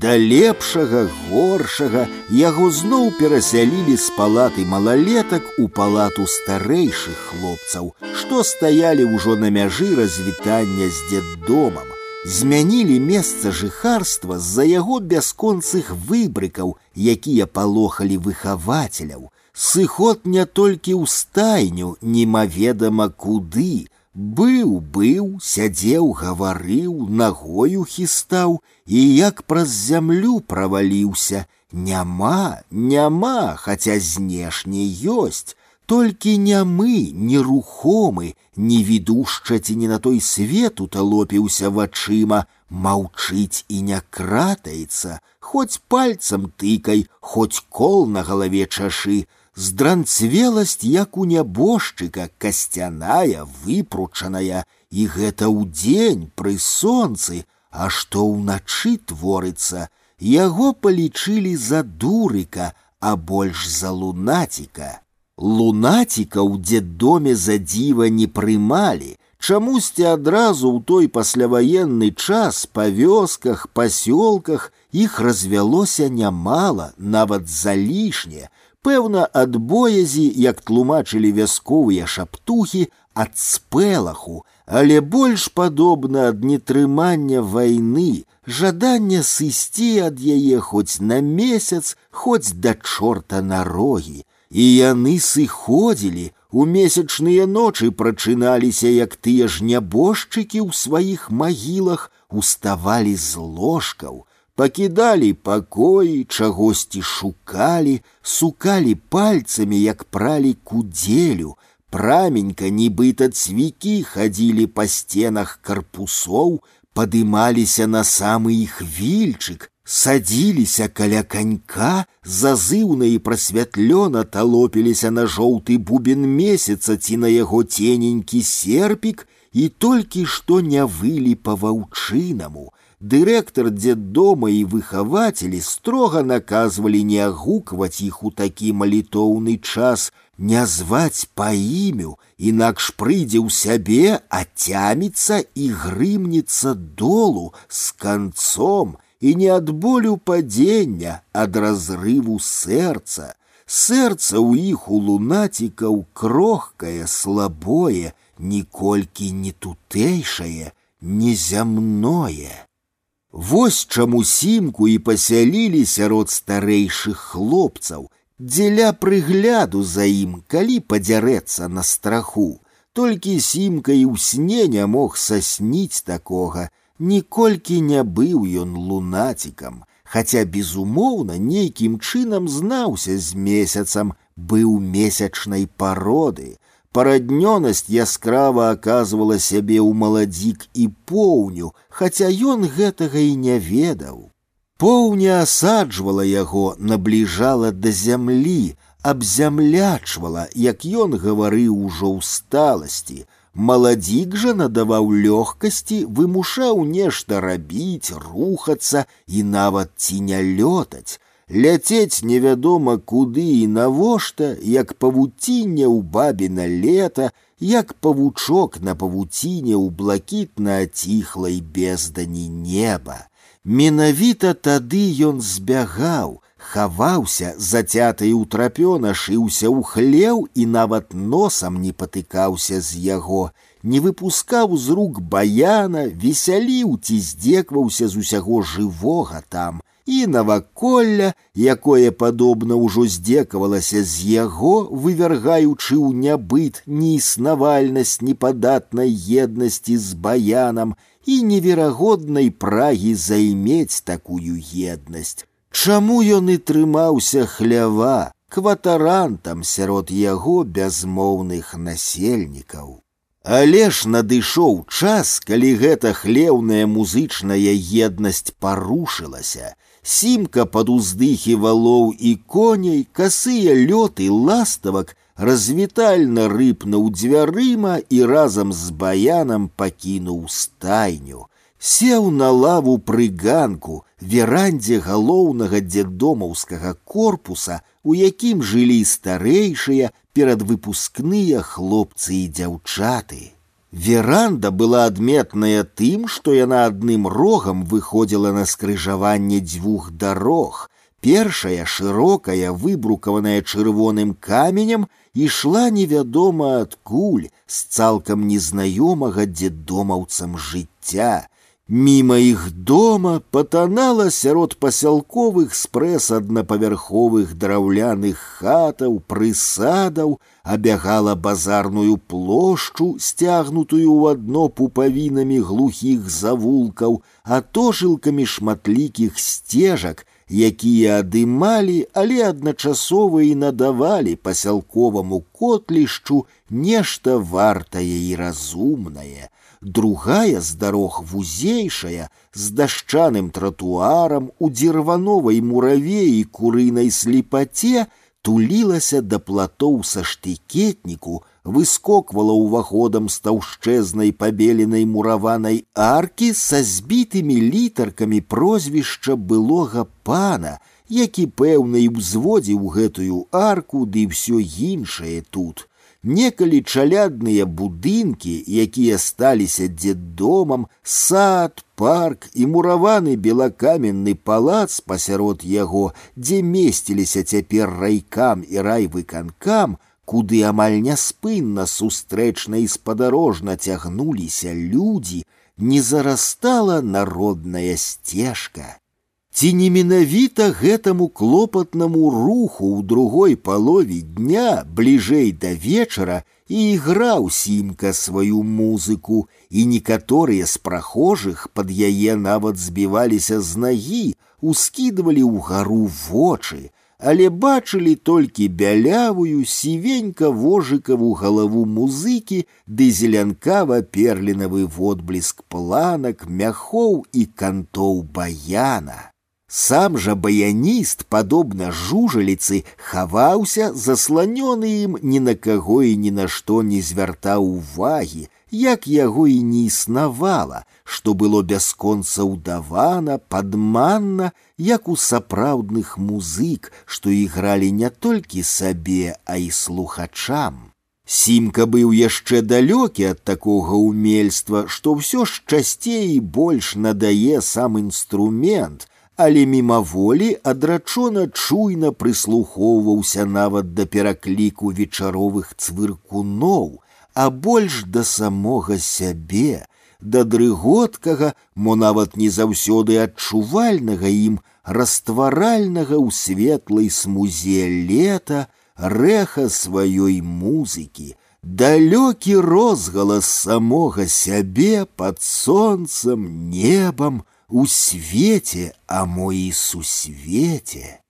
да лепшага горшага яго зноў перасялілі з палаты малалетак у палату старэйшых хлопцаў, што стаялі ўжо на мяжы развітання з дзеддомам, змянілі месца жыхарства з-за яго бясконцых выбрыкаў, якія палохалі выхавацеляў. Сыход не толькі ў стайню, немаведама куды, Быў, быў, сядзеў, гаварыў, нагою хістаў і як праз зямлю праваліўся, няма, няма, хаця знешне ёсць, толькі не мы, нерухомы, не відушча ці не на той свет уталопіўся вачыма, маўчыць і не кратаецца, хоць пальцам тыкай, хоць кол на галаве чашы, здранцвеласць як у нябожчыка касцяная выпручаная і гэта ў дзень пры сонцы а што ўначы творыцца Яго палічылі за дурыка, а больш за лунаціка. Лунаціка ў дзеддоме за дзіва не прымалі, Чамусьці адразу ў той пасляваенны час па вёсках, пасёлках іх развялося нямала, нават залішне, пэўна ад боязі, як тлумачылі вясковыя шаптухі ад спэлаху, але больш падобна ад нетрымання вайны, жаданне сысці ад яе хоць на месяц, хоць да чорта на рогі, і яны сыходзілі, у месячныя ночы прачыналіся, як тыя ж нябожчыкі ў сваіх магілах уставалі з ложкаў, пакідалі пакоі, чагосьці шукалі, сукалі пальцамі, як пралі кудзелю, праменька нібыта цвікі хадзілі па сценах карпусоў, падымаліся на самы іх вільчык, садзіліся каля канька, зазыўна і прасвятлёна талопіліся на жоўты бубен месяца ці на яго цененькі серпік і толькі што не вылі па ваўчынаму. Дырэктар дзеддома і выхавацелі строга наказвалі не агукваць іх у такі малітоўны час, не зваць па імю, інакш прыйдзе ў сябе, ацяміцца і грымнецца долу з канцом, і не ад болю падзення, ад разрыву сэрца. Сэрца ў іх у лунацікаў крохкае, слабое, ніколькі не тутэйшае, незямное. Вось чаму сімку і пасялілі сярод старэйшых хлопцаў, дзеля прыгляду за ім, калі падзярэцца на страху. Толькі сімка і ў сне не мог сасніць такога, ніколькі не быў ён лунацікам, хаця безумоўна нейкім чынам знаўся з месяцам, быў месячнай пароды. Параднёнасць яскрава аказвала сябе ў маладзік і поўню, хаця ён гэтага і не ведаў. Поўня асаджвала яго, набліжала да зямлі, абзямлячвала, як ён гаварыў ужо ў сталасці, Маладзік жа надаваў лёгкасці, вымушаў нешта рабіць, рухацца і нават ці не лётаць. Ляцець невядома куды і навошта, як павуцінне ў бабіна лета, як павучок на павуціне ў блакітна ціхлай бездані неба. Менавіта тады ён збягаў, хаваўся, зацяты ў трапёна шыўся ў хлеў і нават носам не патыкаўся з яго, не выпускаў з рук баяна, весяліў ці здзекваўся з усяго жывога там, і наваколля, якое падобна ўжо здзекавалася з яго, вывяргаючы ў нябыт неіснавальнасць непадатнай еднасці з баянам і неверагоднай прагі займець такую еднасць. Чаму ён і трымаўся хлява кватарантам сярод яго бязмоўных насельнікаў. Але ж надышоў час, калі гэта хлеўная музычная еднасць парушылася, сімка пад уздыхі валоў і коней, касыя лёты ластавак развітальна рыпнуў дзвярыма і разам з баянам пакінуў стайню сеў на лаву пры ганку, верандзе галоўнага дзедомаўскага корпуса, у якім жылі старэйшыя перадвыпускныя хлопцы і дзяўчаты. Веранда была адметная тым, што яна адным рогам выходзіла на скрыжаванне дзвюх дарог. Першая шырокая, выбрукаваная чырвоным каменем, ішла невядома адкуль з цалкам незнаёмага дзедомаўцам жыцця, Міма іх дома патанала сярод пасялковых спрэс аднапавярховых драўляных хатаў, прысадаў, абягала базарную плошчу, сцягнутую ў адно пупавінамі глухіх завулкаў, атожылкамі шматлікіх сцежак, якія адымалі, але адначасова і надавалі пасялковаму котлішчу нешта вартае і разумнае другая з дарог вузейшая з дашчаным тратуарам у дзірвановай муравеі курынай слепаце тулілася да платоў са штыкетніку выскоквала ўваходам з таўшчэзнай пабеленай мураванай аркі са збітымі літаркамі прозвішча былога пана, які пэўна і ўзводзіў гэтую арку ды ўсё іншае тут некалі чалядныя будынкі, якія сталіся дзеддомам, сад, парк і мураваны белакаменны палац пасярод яго, дзе месціліся цяпер райкам і райвыканкам, куды амаль няспынна сустрэчна і спадарожна цягнуліся людзі, не зарастала народная сцежка. Ці не менавіта гэтаму клопатнаму руху ў другой палове дня бліжэй да вечара і іграў сімка сваю музыку, і некаторыя з прахожых пад яе нават збіваліся з нагі, ускідвалі ўгару вочы, але бачылі толькі бялявую сівенька вожыкаву галаву музыкі ды зелянкава перлінавы водбліск планак мяхоў і кантоў баяна. Сам жа баяніст, падобна жужаліцы, хаваўся, засланёны ім ні на каго і ні на што не звяртаў увагі, як яго і не існавала, што было бясконца ўдавана, падманна, як у сапраўдных музык, што ігралі не толькі сабе, а і слухачам. Сімка быў яшчэ далёкі ад такога ўмельства, што ўсё ж часцей і больш надае сам інструмент, але мімаволі адрачона чуйна прыслухоўваўся нават да перакліку вечаровых цвыркуноў, а больш да самога сябе, да дрыготкага, мо нават не заўсёды адчувальнага ім растваральнага ў светлай смузе лета рэха сваёй музыкі, далёкі розгалас самога сябе пад сонцам, небам, у свете, а мо і сусвеце.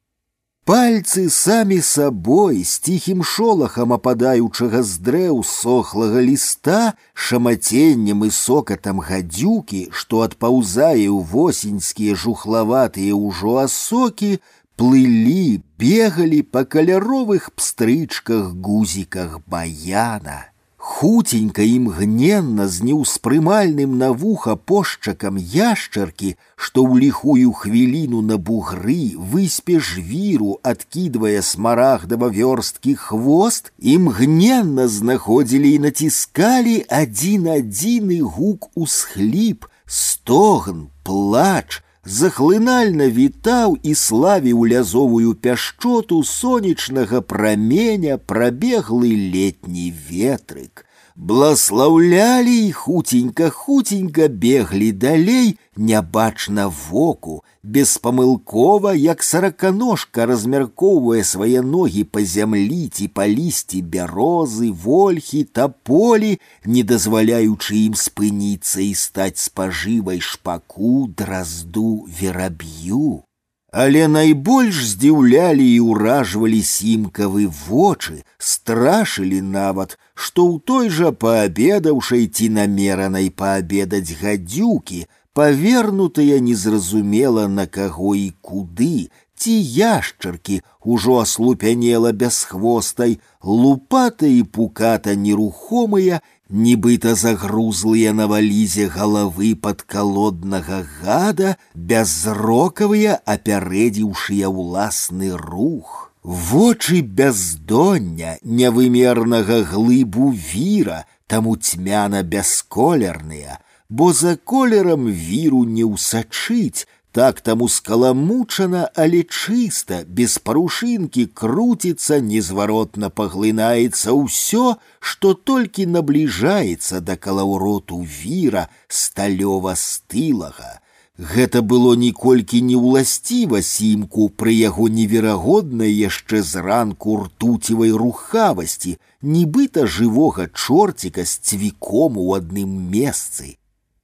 Пальцы самі сабой з ціхім шолахам ападаючага з дрэў сохлага ліста, шамаценнем і сокатам гадзюкі, што адпаўзае ў восеньскія жухлаватыя ўжо асокі, плылі, бегалі па каляровых пстрычках гузіках баяна. Хутенька імгненна з неўспрымальным на вуха пошчакам яшчаркі, што ў ліхую хвіліну на бугры выспе жвіру, адкідвае смарагдава вёрсткі хвост, імгненна знаходзілі і націскалі адзін адзіны гук усхліп, стогн, плач, захлынальна вітаў і славіў лязовую пяшчоту сонечнага праменя прабеглы летні ветрык. Бласлаўлялі і хутенька хутенька беглі далей, нябачна воку, беспамылкова, як сараканожка размяркоўвае свае ногі па зямлі ці па лісці бярозы, вольхі, таполі, не дазваляючы ім спыніцца і стаць спажывай шпаку, дразду, вераб'ю. Але найбольш здзіўлялі і ўражвалі сімкавы вочы, страшылі нават, што ў той жа паабедаўшай ці намеранай паабедаць гадзюкі, павернутыя незразумела на каго і куды, ці яшчаркі ўжо аслупянела бясхвостай, лупата і пуката нерухомыя, нібыта загрузлыя на валізе галавы падкалоднага гада, бязрокавыя апярэдзіўшыя ўласны рух. Вочы бяздоння невымернага глыбу віра, таму цьмяна бясколерныя, бо за колерам віру не ўсачыць, так таму скаламучана, але чыста, без парушынкі круціцца, незваротна паглынаецца ўсё, што толькі набліжаецца да калаўроту віра сталёва стылага. Гэта было ніколькі не ўласціва сімку пры яго неверагоднай яшчэ зранку ртуцівай рухавасці, нібыта жывога чорціка з цвіком у адным месцы.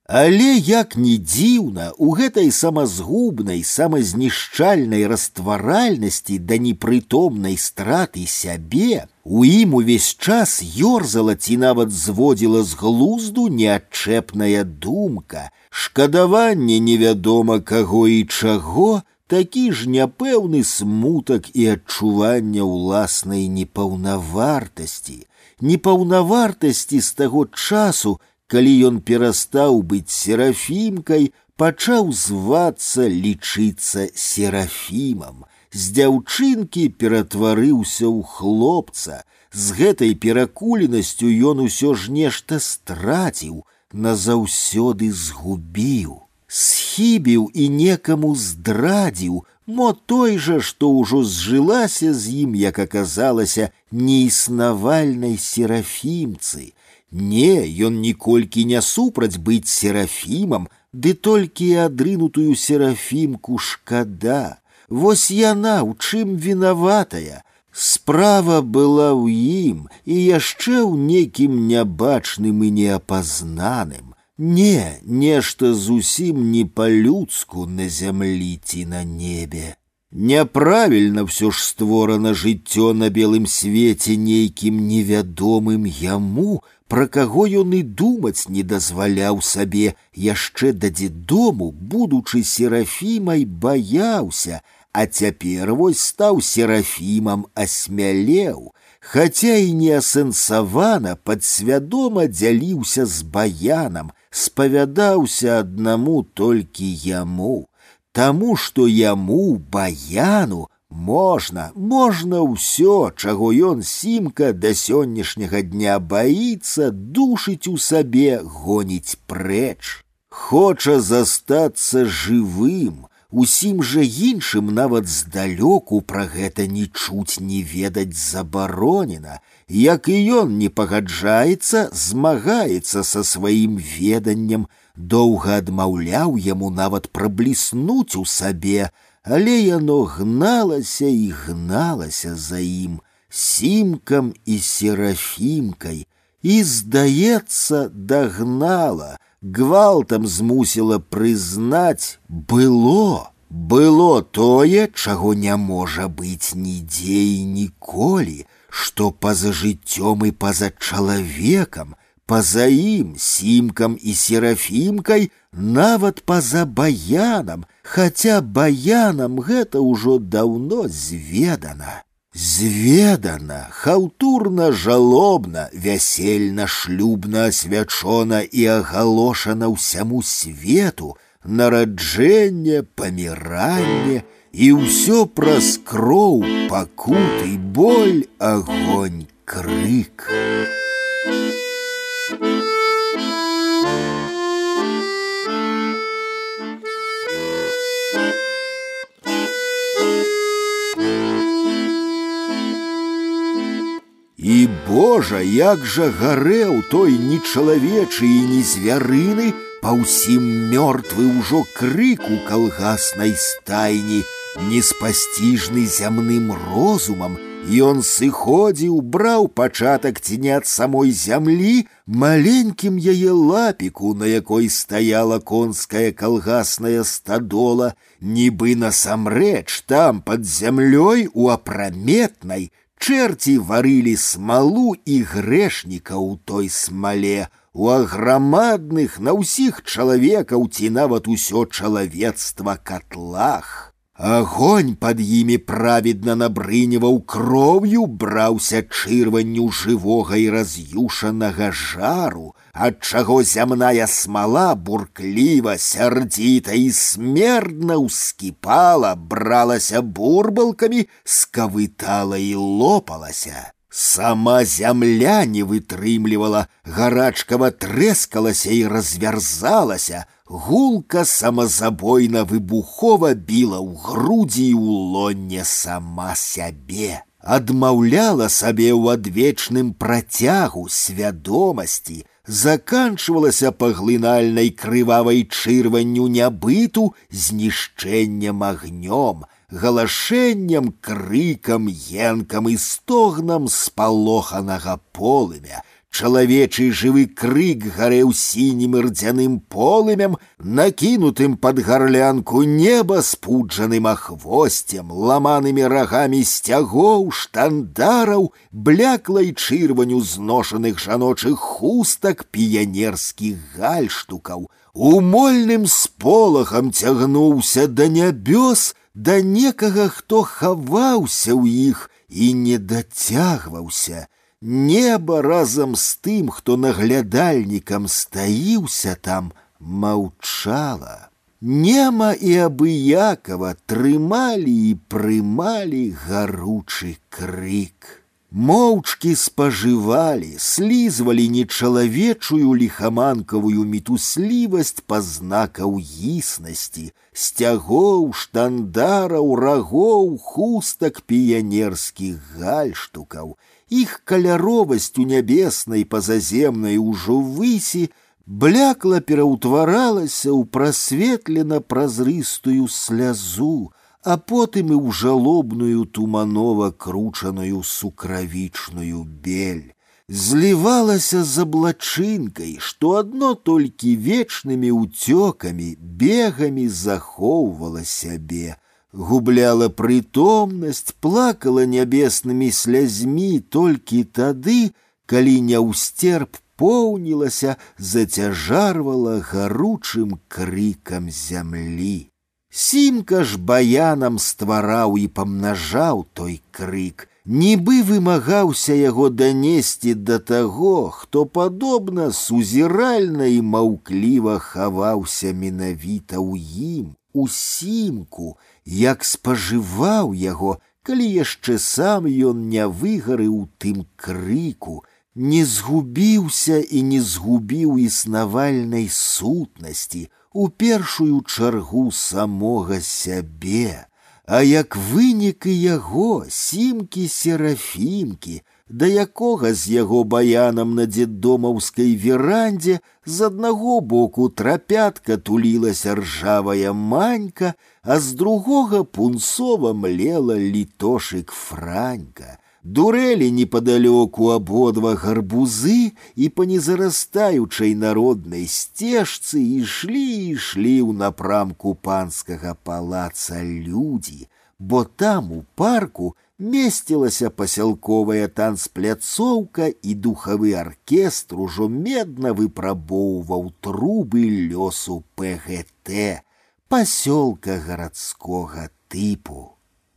Але як ні дзіўна, у гэтай самазгубнай, самазнішчальнай растваральнасці да непрытомнай страты сябе, у ім увесь час ёрзала ці нават зводзіла з глузду неадчэпная думка, шкадаванне невядома каго і чаго, такі ж няпэўны смутак і адчування ўласнай непаўнавартасці, непаўнавартасці з таго часу, калі ён перастаў быць серафімкай, пачаў звацца лічыцца серафімам. З дзяўчынкі ператварыўся ў хлопца. З гэтай перакуленасцю ён усё ж нешта страціў, назаўсёды згубіў, схібіў і некаму здрадзіў, мо той жа, што ўжо зжылася з ім, як аказалася, неіснавальнай серафімцы. Не, ён ніколькі не супраць быць серафімам, ды толькі адрынутую серафімку шкада. Вось яна ў чым вінаватая, Справа была ў ім і яшчэ ў некім нябачным і неапазнаным. Не, нешта зусім не па-людску на зямлі ці на небе. Няправільна ўсё ж створана жыццё на белым свеце нейкім невядомым яму, пра каго ён і думаць не дазваляў сабе, яшчэ да дзедому, будучы серафімай, баяўся, а цяпер вось стаў серафімам асмялеў, хаця і не асэнсавана падсвядома дзяліўся з баянам, спавядаўся аднаму толькі яму, Таму што яму баяну можна, можна ўсё, чаго ён сімка да сённяшняга дня баіцца, душыць у сабе, гоніць прэч. Хоча застацца жывым, Усім жа іншым нават здалёку пра гэта не чуць не ведаць забаронена, як і ён не пагаджаецца, змагаецца са сваім веданнем, доўга адмаўляў яму нават прабліснуць у сабе, але яно гналася і гналася за ім, сімкам і серафімкай, і, здаецца, дагнала, гвалтам змусіла прызнаць было было тое чаго не можа быць нідзе і ніколі што па-за жыццём і па-за чалавекам па-за ім сімкам і серафімкай нават па-за баянам хаця баянам гэта ўжо даўно зведана Зведана, хаўтурна жалобна, вясельна шлюбна асвячона і агалошана ўсяму свету, нараджэнне, паміранне і ўсё праз кроў, пакуты, боль, агонь, крык. І Божа, як жа гарэў той нечалавечы і не звярыны, па ўсім мёртвы ўжо крыку калгаснай стайні, неспасціжны зямным розумам, Ён сыходзіў, браў пачатак ці не ад самой зямлі, маленькім яе лапіку, на якой стаяла конская калгасная стадола, нібы насамрэч там пад зямлёй у апраметнай, Чэрці варылі смалу і грэшніка ў той смале, у аграмадных на ўсіх чалавекаў ці нават усё чалавецтва катлах. Агонь под імі праведна набрыніваў кроўю, браўся чырванню жывога і раз'юшанага жару, ад чаго зямная смала буркліва, сярдзіта і смердна ўскіпала, бралася бурбалкамі, скавытала і лопалася. Сама зямля не вытрымлівала, гарачкава трэскалася і развярзалася, гулка самазабойна выбухова біла ў грудзі і ў лонне сама сябе адмаўляла сабе ў адвечным працягу свядомасці, заканчвалася паглынальнай крывавай чырванню нябыту знішчэннем агнём, галашэннем, крыкам, енкам і стогнам спалоханага полымя, Чалавечы жывы крык гарэў сінім рдзяным полымем, накінутым пад гарлянку неба спуджаным ахвосцем, ламанымі рагамі сцягоў, штандараў, бляклай чырваню зношаных жаночых хустак піянерскіх гальштукаў. Умольным сполахам цягнуўся да нябёс, да некага, хто хаваўся ў іх і не дацягваўся Неба разам з тым, хто наглядальнікам стаіўся там, маўчала. Нема і абыякава трымалі і прымалі гаручы крык. Моўчкі спажывалі, слізвалі нечалавечую ліхаманкавую мітуслівасць пазнакаў існасці, сцягоў, штандараў, рагоў, хустак піянерскіх гальштукаў. Іх каляровасць у нябеснай пазаземнай ужо высі блякла пераўтваралася ў прасветлена празрыстую слязу, а потым і ў жалобную туманова кручаную сукравічную бель. Злівалася з аблачынкай, што адно толькі вечнымі ўцёкамі, бегамі захоўвала сябе, губляла прытомнасць, плакала нябеснымі слязьмі толькі тады, калі няўстерп поўнілася, зацяжарвала гаручым крыкам зямлі. Сімка ж баянам ствараў і памнажаў той крык, нібы вымагаўся яго данесці да таго, хто падобна сузіральна і маўкліва хаваўся менавіта ў ім, у сімку, як спажываў яго, калі яшчэ сам ён не выгарыў тым крыку, не згубіўся і не згубіў існавальнай сутнасці, у першую чаргу самога сябе, а як вынік і яго сімкі серафімкі, да якога з яго баянам на дзеддомаўскай верандзе з аднаго боку трапятка тулілася ржавая манька, а з другога пунцова млела літошык франька, Дурэлі непадалёку абодва гарбузы і па незарастаючай народнай сцежцы ішлі і ішлі ў напрамку панскага палаца людзі, бо там у парку месцілася пасялковая танцпляцоўка і духавы аркестр ужо медна выпрабоўваў трубы лёсу ПГТ, пасёлка гарадскога тыпу.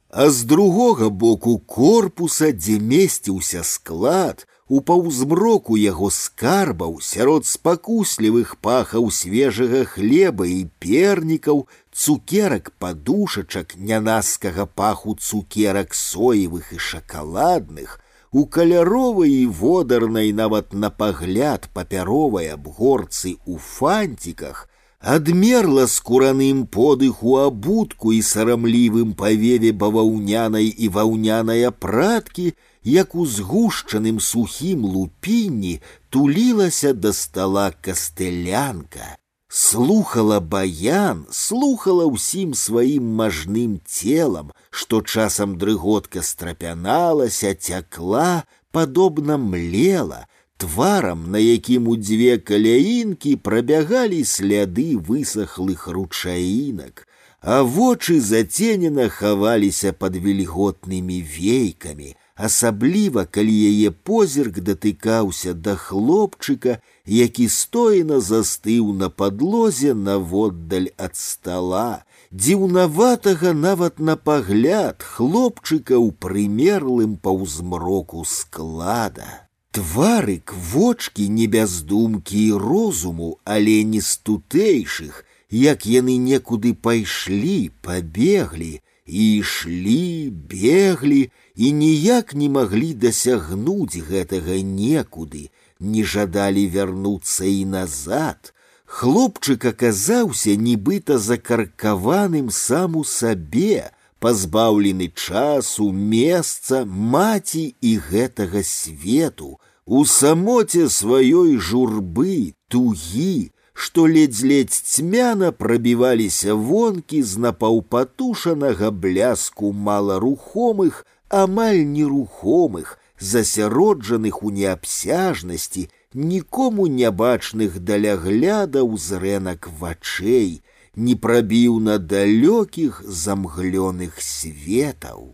А з другога боку корпуса, дзе месціўся склад, у паўзмроку яго скарбаў сярод спакуслівых пахаў свежага хлеба і пернікаў, цукерак падушачак нянаскага паху цукерак соевых і шакаладных, у каляровай і водарнай нават на пагляд папяровай абгорцы у фантиках, адмерла скураным подыху абутку і сарамлівым павеве баваўнянай і ваўняная праткі, як у згушчаным сухім лупінні тулілася да стала кастэлянка. Слухала баян, слухала ўсім сваім мажным целам, што часам дрыготка страпяналася, цякла, падобна млела, тварам, на якім у дзве каляінкі прабягалі сляды высохлых ручаінак, а вочы заценена хаваліся пад вільготнымі вейкамі, асабліва калі яе позірк датыкаўся да хлопчыка, які стоена застыў на падлозе наводдаль ад стала, дзіўнаватага нават на пагляд хлопчыка ў прымерлым паўзмроку склада. Тварык вочки не без думкі і розуму, але не з тутэйшых, як яны некуды пайшлі, пабеглі, і ішлі, беглі і ніяк не маглі дасягнуць гэтага некуды, не жадалі вярнуцца і назад. Хлопчык аказаўся нібыта закаркаваным сам у сабе, пазбаўлены часу, месца, маці і гэтага свету, у самоце сваёй журбы, тугі, што ледзь-ледзь цьмяна прабіваліся вонкі з напаўпатушанага бляску маларухомых, амаль нерухомых, засяроджаных у неабсяжнасці, нікому нябачных далягляда ўзрэнак вачэй, не прабіў на далёкіх замглёных светаў.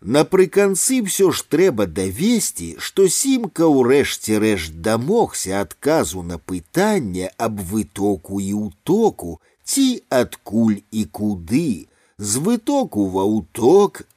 Напрыканцы ўсё ж трэба давесці, што сімка ўрэшце рэшт дамогся адказу на пытанне аб вытоку і ўтоку, ці адкуль і куды, з вытоку ва ўток,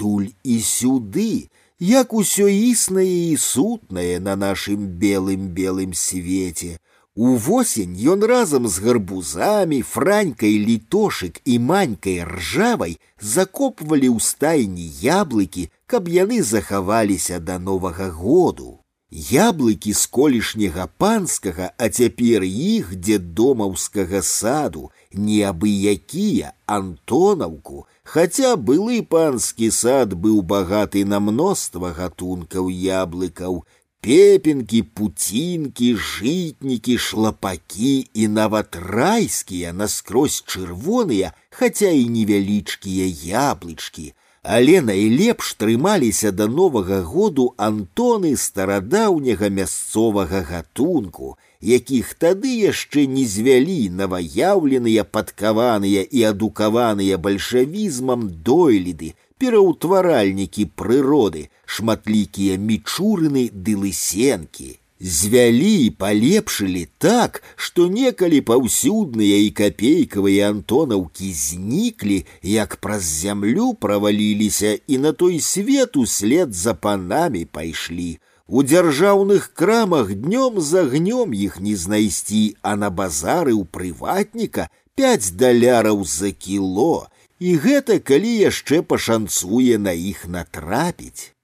адтуль і сюды, як усё існае і сутнае на нашым белым белым свеце. Увосень ён разам з гарбузамі, франькай літошык і манькай ржавай закопвалі ў стайні яблыкі, каб яны захаваліся да новага году. Яблыкі з колішняга панскага, а цяпер іх дзедомаўскага саду, неабыякія антонаўку, хаця былы панскі сад быў багаты на мноства гатункаў яблыкаў, пепенкі, пуцінкі, жытнікі, шлапакі і нават райскія наскрозь чырвоныя, хаця і невялічкія яблычкі, але найлепш трымаліся да новага году антоны старадаўняга мясцовага гатунку, якіх тады яшчэ не звялі наваяўленыя падкаваныя і адукаваныя бальшавізмам дойліды, пераўтваральнікі прыроды, шматлікія мічурыны ды лысенкі. Звялі і палепшылі так, што некалі паўсюдныя і капейкавыя антонаўкі зніклі, як праз зямлю праваліліся і на той свет услед за панамі пайшлі. У дзяржаўных крамах днём з агнём іх не знайсці, а на базары ў прыватніка пяць даляраў за кіло, і гэта калі яшчэ пашанцуе на іх натрапіць.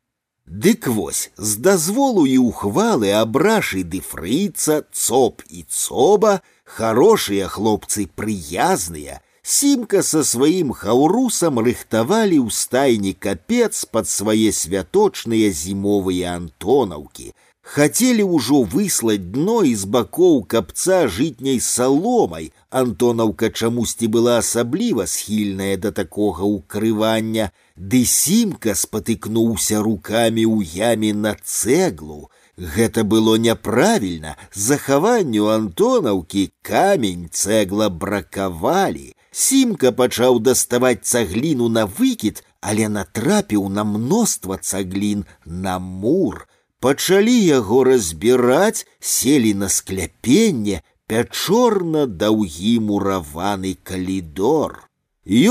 Дык вось, з дазволу і ухвалы абрашы ды фрыца, цоп і цоба, хорошыя хлопцы прыязныя, Сімка са сваім хаўрусам рыхтавалі ў стайні капец пад свае святочныя зімовыя антонаўкі, Хацелі ўжо выслаць дно з бакоў капца жытняй саломай. Антонаўка чамусьці была асабліва схільная да такога ўкрывання, ды сімка спатыкнуўся рукамі ў яме на цэглу. Гэта было няправільна, захаванню антонаўкі камень цэгла бракавалі. Сімка пачаў даставаць цагліну на выкід, але натрапіў на мноства цаглін на мур пачалі яго разбіраць, селі на скляпенне, пячорна даўгі мураваны калідор.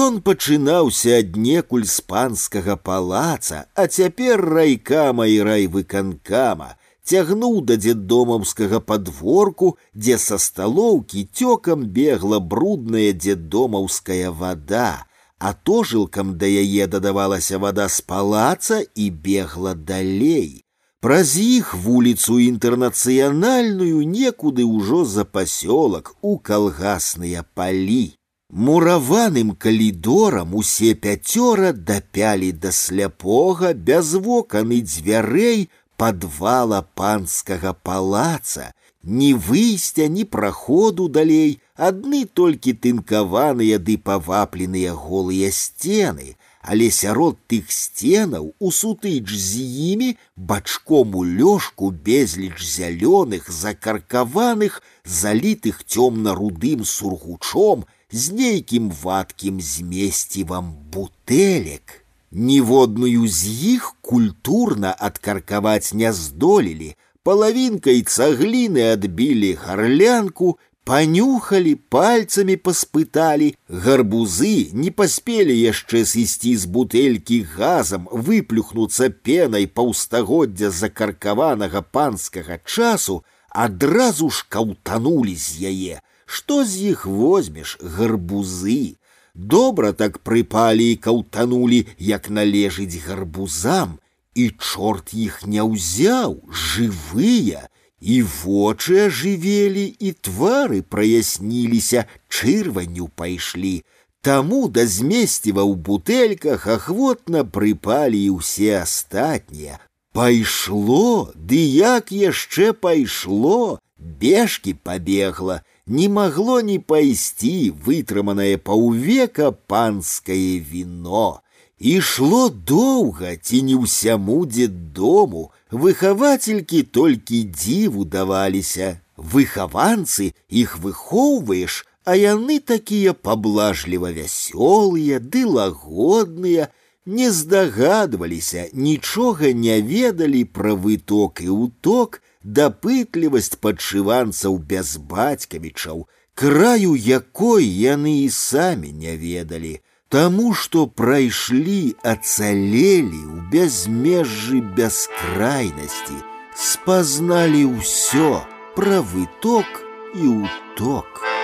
Ён пачынаўся аднекуль з панскага палаца, а цяпер райкама і райвыканкама, цягнуў да дзедомаўскага падворку, дзе са сталоўкі цёкам бегла брудная дзедомаўская вада, а тожылкам да яе дадавалася вада з палаца і бегла далей. Праз іх вуліцу інтэрнацыянальную некуды ўжо за пасёлак у калгасныя палі. Мураваным калідорам усе пяцёра дапялі да сляпога без вокан і дзвярэй падвала панскага палаца, ні выйсця, ні праходу далей, адны толькі тынкаваныя ды павапленыя голыя сцены, але сярод тых сценаў у сутыч з імі бачком у лёжку безліч зялёных закаркаваных залітых цёмна-рудым сургучом з нейкім вадкім змесцівам бутэлек. Ніводную з іх культурна адкаркаваць не здолелі, палавінкай цагліны адбілі гарлянку, Понюхали, пальцами паспыталі, гарбузы не паспелі яшчэ сысці з бутэлькі газам, выплюхнуцца пенай паўстагоддзя закаркаванага панскага часу, адразу ж каўтанулі з яе. Што з іх возьмеш гарбузы? Добра так прыпалі і каўтанулі, як належыць гарбузам, і чорт іх не ўзяў, жывыя, і вочы ажывелі і твары праясніліся чырванню пайшлі Таму да змесціва ў бутэльках ахвотна прыпалі і ўсе астатнія пайшло ды як яшчэ пайшло бежкі пабегла не магло не пайсці вытрыманае паўвека панскае віно ішло доўга ці не ўсяму дому выхавацелькі толькі дзіву даваліся. Выхаванцы іх выхоўваеш, а яны такія паблажліва вясёлыя ды лагодныя, не здагадваліся, нічога не ведалі пра выток і ўток, дапытлівасць падшыванцаў без бацькавічаў, краю якой яны і самі не ведалі. Таму, што прайшлі, ацалелі ў бязмежжы бяскрайнасці, спазналі ўсё пра выток і ўток.